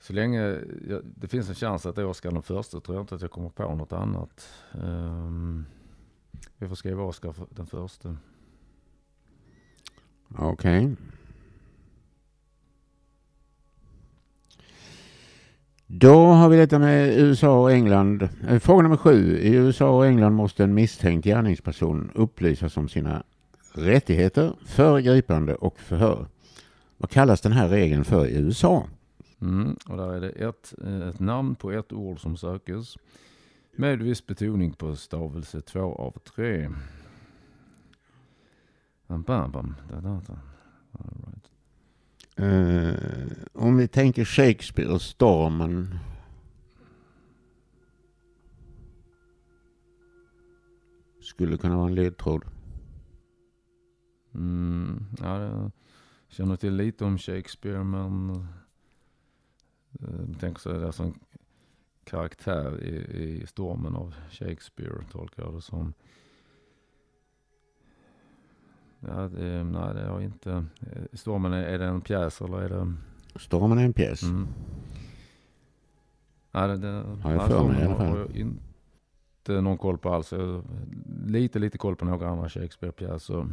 så länge jag, det finns en chans att det är Oscar den första tror jag inte att jag kommer på något annat. Ehm, vi får skriva Oscar den första. Okej. Då har vi detta med USA och England. Eh, fråga nummer sju. I USA och England måste en misstänkt gärningsperson upplysas om sina rättigheter, föregripande och förhör. Vad kallas den här regeln för i USA? Mm, och där är det ett, eh, ett namn på ett ord som sökes. Med viss betoning på stavelse två av tre right. Eh, om vi tänker Shakespeare och stormen. Skulle kunna vara en ledtråd. Mm, ja, jag känner till lite om Shakespeare men jag tänker så det alltså en karaktär i, i stormen av Shakespeare tolkar jag det som. Ja, det, nej, det jag inte. Eh, Stormen, är, är det en pjäs eller är det? Stormen är en pjäs. Mm. Nej, det, det, Har jag för mig i alla fall. har jag inte någon koll på alls. Jag har lite, lite koll på några andra Shakespeare-pjäser.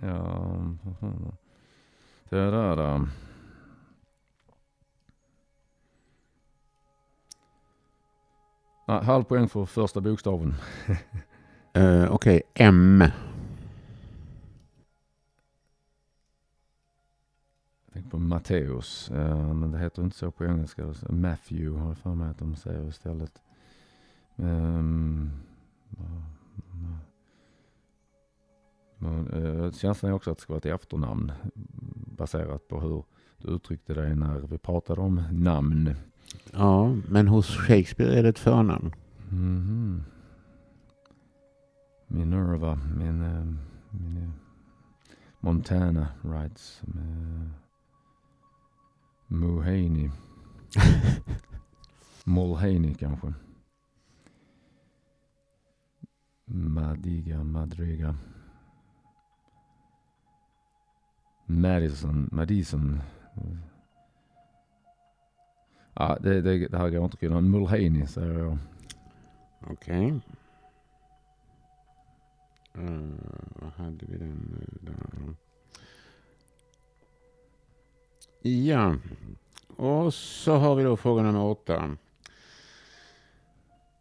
Ja. Det där då. Nej, halv poäng för första bokstaven. Eh, Okej, M. Tänker på Matteus. eh, men det heter inte så på engelska. Matthew har jag för mig att de säger istället. Um, men, eh, känslan är också att det ska vara ett efternamn. Baserat på hur du uttryckte dig när vi pratade om namn. Ja, men hos Shakespeare är det ett förnamn. Mhm. Minerva, min, eh, min eh, Montana Rides med Mulhaney. Mulhaney kanske. Madiga, Madriga. Madison, Madison. Ja, det, det, det här går inte att kunna. Mulhaney säger jag. Okej. Eh, vad hade vi den nu där? Ja, och så har vi då fråga nummer åtta.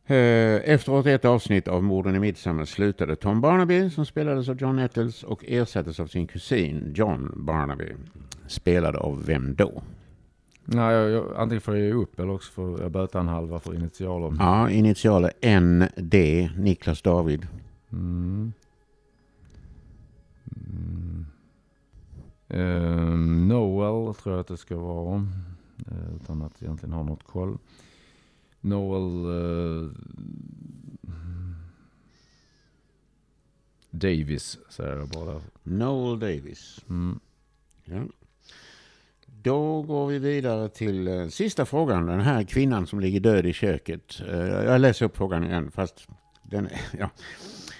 Eh, Efter 81 avsnitt av Morden i Midsommar slutade Tom Barnaby, som spelades av John Nettles, och ersattes av sin kusin John Barnaby. Spelade av vem då? Nej, jag, jag, antingen får jag ge upp eller också får jag böta en halva för initialer. Ja, initialer ND, Niklas David. Mm. Mm. Ehm, Noel tror jag att det ska vara. eh, utan att egentligen ha något koll. Noel eh, Davis säger jag bara. Noel Davis. Mm. Ja. Då går vi vidare till eh, sista frågan. Den här kvinnan som ligger död i köket. Jag läser upp frågan igen fast den, ja.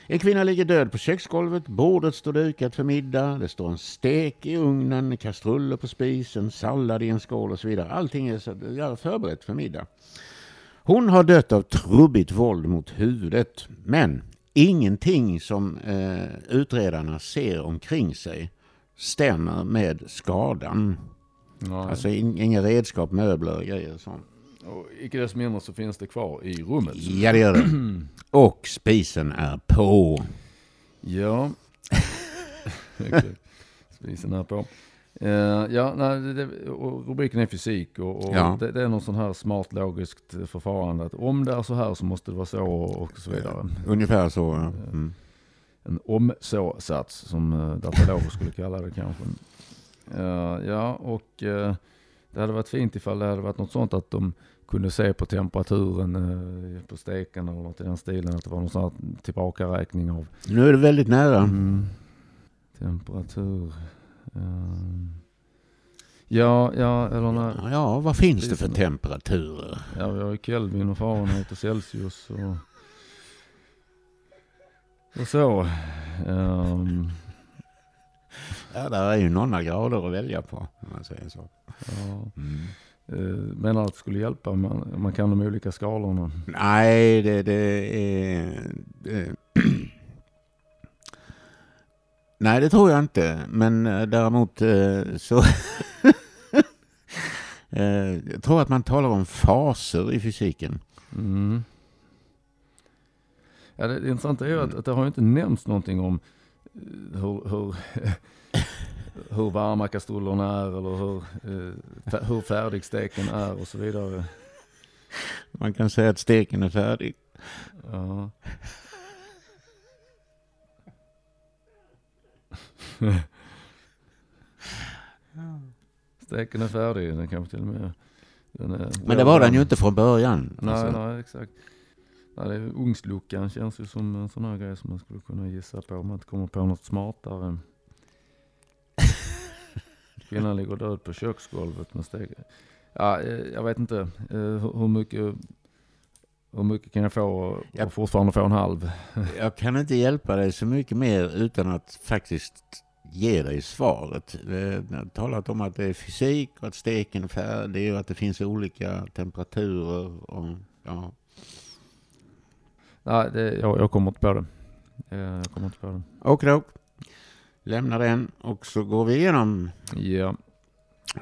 En kvinna ligger död på köksgolvet. Bordet står dukat för middag. Det står en stek i ugnen, kastruller på spisen, sallad i en skål och så vidare. Allting är så, ja, förberett för middag. Hon har dött av trubbigt våld mot huvudet. Men ingenting som eh, utredarna ser omkring sig stämmer med skadan. Ja, Alltså in, inga redskap, möbler och grejer sånt. Och icke desto mindre så finns det kvar i rummet. Ja, det gör det. Och spisen är på. Ja. Spisen här på. Eh, ja, nej, det, och rubriken är fysik och, och Ja. det, det är någon sån här smart logiskt förfarande. Att om det är så här så måste det vara så och så vidare. Ungefär så. ja. Mm. En om-så-sats som uh, dataloger skulle kalla det kanske. Eh, ja, och eh, det hade varit fint ifall det hade varit något sånt att de kunde se på temperaturen eh, på steken eller något i den stilen. Att det var någon sån här tillbakaräkning av Nu är det väldigt nära. Mm. Temperatur. ehm. ja, ja, eller när, Ja, vad finns det för temperaturer? ja, vi har ju Kelvin och Fahrenheit och Celsius och, och så. Ehm, Ja, där är ju några grader att välja på. Om man säger så. ja. Mm. Uh, menar att det skulle hjälpa om man, man kan de olika skalorna. Nej, det, det är... Det, nej, det tror jag inte. Men eh, däremot eh, så... eh, jag tror att man talar om faser i fysiken. Mm. Ja, det, det intressanta är ju att, att det har inte nämnts någonting om eh, hur, hur, hur varma kastrullerna är eller hur, eh, hur färdig steken är och så vidare. Man kan säga att steken är färdig. Ja. Steken är färdig, den kanske till och med är Men det var den ju inte från början. Nej, Alltså, nej, exakt. Nej, det är ugnsluckan känns ju som en sån här grej som man skulle kunna gissa på om man inte kommer på något smartare. Kvinnan ligger död på köksgolvet med steg. Ja, eh, jag vet inte eh, hur mycket, hur mycket kan jag få och Ja. fortfarande få en halv? Jag kan inte hjälpa dig så mycket mer utan att faktiskt ge dig svaret. Eh, Jag har talat om att det är fysik och att steken är färdig och att det finns olika temperaturer. Och, ja. Nej, det, jag, jag kommer inte på det. Eh, Jag kommer inte på det. Okej, lämnar den och så går vi igenom Ja.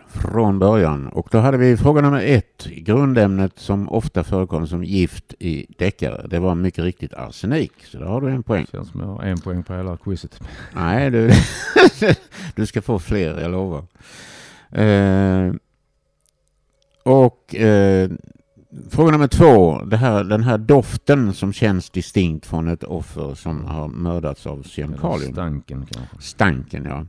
från början. Och då hade vi fråga nummer ett. Grundämnet som ofta förekommer som gift i deckare. Det var mycket riktigt arsenik. Så där har du en poäng. Känns som jag har en poäng på hela quizet. Nej, du, du ska få fler, jag lovar. Eh, och eh, fråga nummer två. Här, den här doften som känns distinkt från ett offer som har mördats av Eller kemikalium. stanken kanske. Stanken, ja.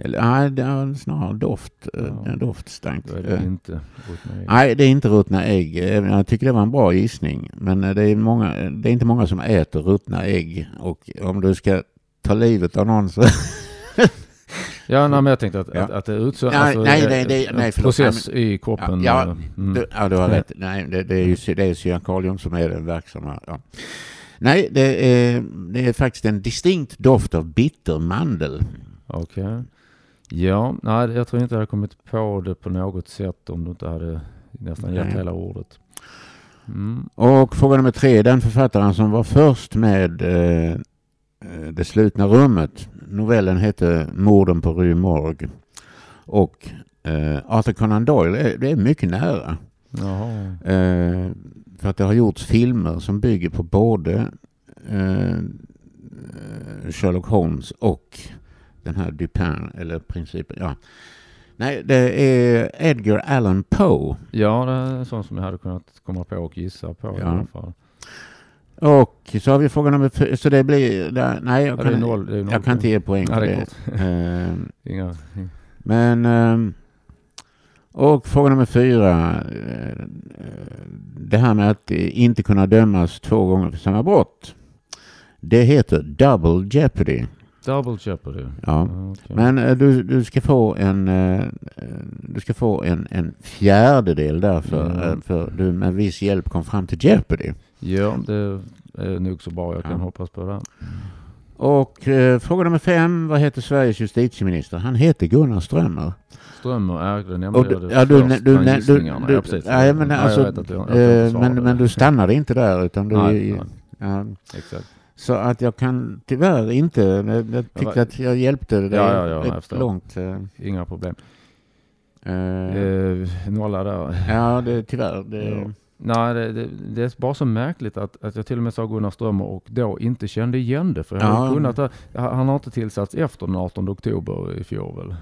Eller, nej, det är snarare doft. eh, Ja. Doftstank. Då är det Eh, inte ägg. Nej, det är inte ruttna ägg. Eh, Jag tycker det var en bra gissning. Men det är, många, det är inte många som äter ruttna ägg. Och om du ska ta livet av någon så... Ja, nej, men jag tänkte att, Ja. att, att det är utsö- Nej, alltså, nej, nej, det- en nej, förlåt. process i kroppen. Ja, eh, mm. Du, ja, du har rätt. Nej, det, det är ju det är cyankalium som är den verksamma. Ja. Nej, det är, det är faktiskt en distinkt doft av bittermandel. Okej. Ja, nej, jag tror inte jag hade kommit på det på något sätt om du inte hade nästan gett Nej. hela ordet. Mm. Och fråga nummer tre, den författaren som var först med eh, eh, Det slutna rummet. Novellen hette Morden på Rue Morgue. Och eh, Arthur Conan Doyle, är, det är mycket nära. Eh, för att det har gjorts filmer som bygger på både eh, Sherlock Holmes och den här Dupin, eller principen, ja. Nej, det är Edgar Allan Poe. Ja, det är en sån som jag hade kunnat komma på och gissa på i Ja. alla fall. Och så har vi frågan nummer fyra, så det blir, nej jag Ja, kan, noll, noll jag kan inte ge poäng för det. Eh, Inga, Men... ehm, Och fråga nummer fyra. eh, Det här med att inte kunna dömas två gånger för samma brott. Det heter double jeopardy. double jeopardy. Ja. okej. Men eh, du, du ska få en, eh, du ska få en, en fjärdedel därför. Mm. För du med viss hjälp kom fram till jeopardy. Ja, det är nog så bra jag kan Ja. hoppas på det. Och eh, fråga nummer fem. Vad heter Sveriges justitieminister? Han heter Gunnar Strömmer. Strömmer ägde nämnde Och jag det ja, du, du, du, du, gissningarna. du, ja, precis. nej, men Ja, alltså, jag jag, eh, men, det. men du stannade inte där utan du, Nej, nej, ja, exakt. så att jag kan tyvärr inte, jag, tyckte att jag hjälpte dig Ja, ja, ja, rätt långt. eh, Inga problem. eh, Eh, nolla där. ja, det tyvärr. Det, Ja. Nej, det, det, det är bara så märkligt att, att jag till och med sa Gunnar Strömmer och då inte kände igen det. För jag Ja. kunnat, ha- han har inte tillsatts efter den 18 oktober i fjol väl?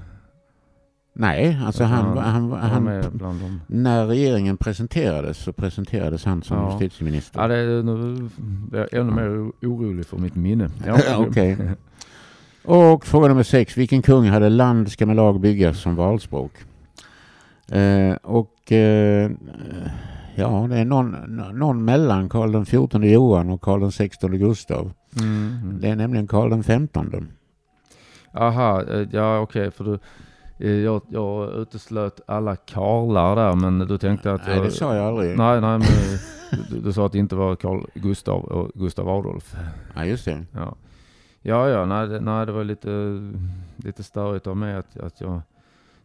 Nej, alltså han, han, han, Han, han, när regeringen presenterades så presenterades han som Ja. justitieminister. Ja, det är, nu är jag ännu mer orolig för mitt minne. Ja, okej. Och fråga nummer sex. Vilken kung hade land ska med lag byggas som valspråk? Eh, och eh, ja, det är någon, någon mellan Karl XIV Johan och Karl XVI Gustav. Mm. mm. Det är nämligen Karl den XV. Aha, eh, ja okej för du, eh, jag, jag uteslöt alla karlar där men du tänkte att Nej, jag, det sa jag aldrig. Nej, nej, men du, du sa att det inte var Carl Gustav och Gustav Adolf. Ja, just det. Ja, ja, ja nej, det, nej, det var lite, lite störigt av mig att, att jag...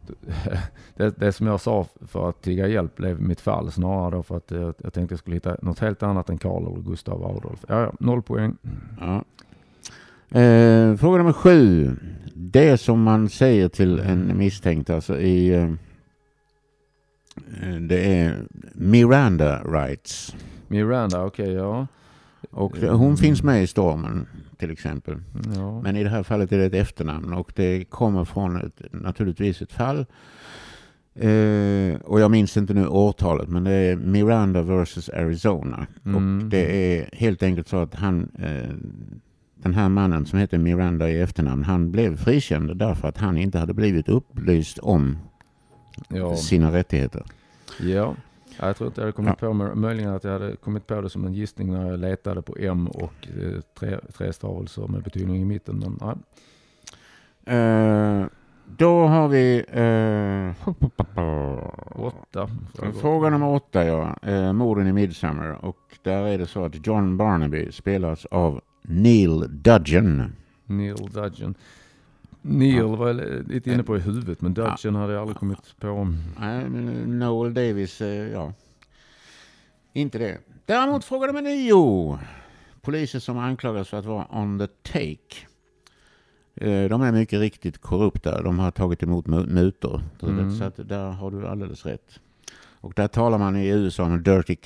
Det, det som jag sa för att tigga hjälp blev mitt fall snarare då för att jag, jag tänkte jag skulle hitta något helt annat än Karl eller Gustav Adolf. Ja, ja, noll poäng. Ja. Eh, fråga nummer sju. Det som man säger till en misstänkt, alltså i... Eh, det är Miranda rights. Miranda, okej, ja. Och hon finns med i stormen till exempel. ja. Men i det här fallet är det ett efternamn och det kommer från ett, naturligtvis ett fall. Eh, och jag minns inte nu årtalet men det är Miranda versus Arizona. Mm. Och det är helt enkelt så att han, eh, den här mannen som heter Miranda i efternamn, han blev frikänd därför att han inte hade blivit upplyst om ja. sina rättigheter. Ja, Ja, jag tror inte jag hade kommit på, mig- möjligen att jag hade kommit på det som en gissning när jag letade på M och eh, tre, tre stavelser med betydning i mitten. Men nej. Eh, då har vi eh, Åtta. Fråga nummer åtta, ja. Eh, morden i Midsummer. Och där är det så att John Barnaby spelas av Neil Dudgeon. Neil Dudgeon. Neil var jag lite inne på i huvudet, men Dudgeon hade jag aldrig kommit på. Men Noel Davis, eh, ja. Inte det. Däremot fråga nummer nio. Poliser som anklagas för att vara on the take. Eh, de är mycket riktigt korrupta. De har tagit emot mu- mutor. Mm. Så där har du alldeles rätt. Och där talar man i USA om dirty.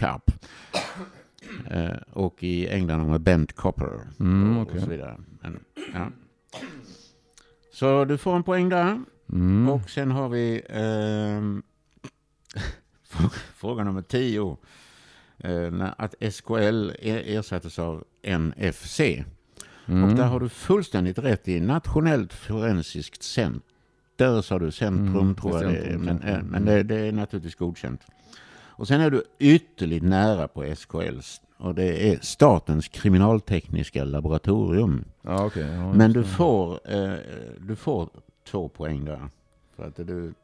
Eh, och i England om bent copper. Mm, och, okej. och så vidare. Men, ja. Så du får en poäng där. Mm. Och sen har vi ehm, fråga nummer 10. Eh, att SKL er- ersattes av NFC. Mm. Och där har du fullständigt rätt i Nationellt forensiskt center, sa du, centrum Mm, tror jag det är. Men, eh, men det, det är naturligtvis godkänt. Och sen är du ytterligt nära på SKLs och det är Statens kriminaltekniska laboratorium. Ja, okej. Ja, Men du får, eh, du får två poäng där. För att du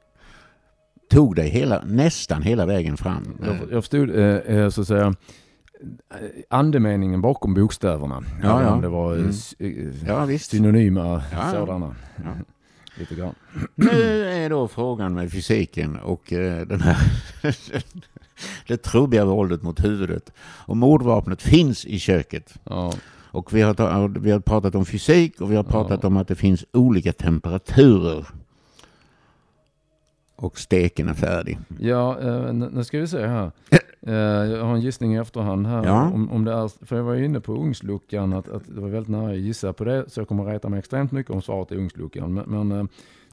tog dig hela, nästan hela vägen fram. Jag, jag förstod eh, eh, så att säga eh, andemeningen bakom bokstäverna. Ja, ja. om det var eh, Mm. Ja, visst. synonyma ja. sådana. Ja. Lite grann. Nu är då frågan med fysiken och eh, den här det trubbiga våldet mot huvudet. Och mordvapnet finns i köket. Ja. Och vi har, vi har pratat om fysik och vi har pratat Ja. om att det finns olika temperaturer. Och steken är färdig. Ja, eh, nu ska vi se här. Eh, jag har en gissning i efterhand här. Ja. Om, om det är, för jag var inne på ugnsluckan, att, att det var väldigt nära att gissa på det. Så jag kommer att reta mig extremt mycket om svaret är ugnsluckan. Men, men eh,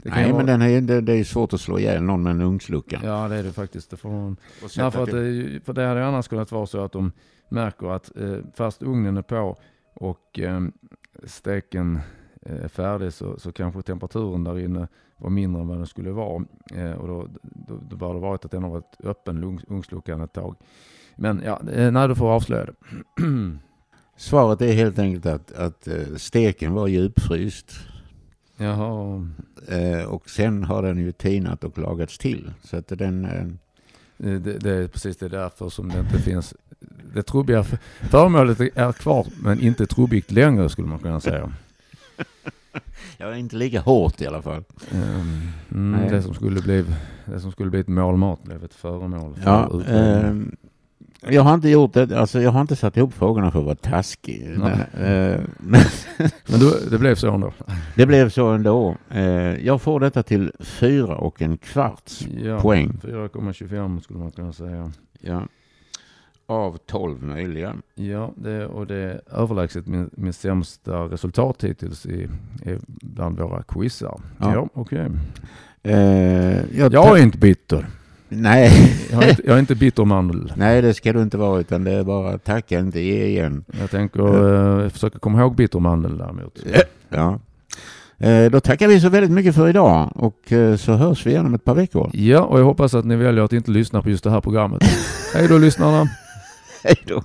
det kan Nej, men vara, den är, det, det är svårt att slå ihjäl någon med en ugnslucka. Ja, det är det faktiskt. Det får man, Ja, för, att, det, för det hade annars kunnat vara så att de märker att eh, fast ugnen är på och eh, steken är färdig så, så kanske temperaturen där inne var mindre än vad den skulle vara. Eh, och då, då, då bör det varit att den har varit öppen, ugns- ugnsluckan ett tag. Men ja, eh, nej, du får avslöja det. Svaret är helt enkelt att, att eh, steken var djupfryst. Jaha, Eh, och sen har den ju tinat och lagats till. Så att den... Eh, eh, det, det är precis det därför som det inte finns. Det trubbiga föremålet är kvar men inte trubbigt längre skulle man kunna säga. Ja, inte lika hårt i alla fall. Ehm, Mm, det, som skulle bli, det som skulle bli ett målmat blev ett föremål. för Ja, eh, jag har inte gjort det, alltså jag har inte satt ihop frågorna för att vara taskig. Men, eh, men Men då, det blev så ändå. det blev så ändå. Eh, jag får detta till fyra och en kvarts Ja, poäng. 4,25 skulle man kunna säga. Ja. Av tolv möjliga. Ja, det, och det är överlägset min, min sämsta resultat hittills i, i bland våra quizar. Ja. Ja, okej. Eh, jag Jag är inte bitter. Nej. Jag är inte, jag är inte bitter mandel. Nej, det ska du inte vara, utan det är bara tacka, inte ge igen. Jag tänker eh, försöka komma ihåg bitter mandel däremot. Ja. Eh, då tackar vi så väldigt mycket för idag och eh, så hörs vi igen om ett par veckor. Ja, och jag hoppas att ni väljer att inte lyssna på just det här programmet. Hej då lyssnarna! Hej då!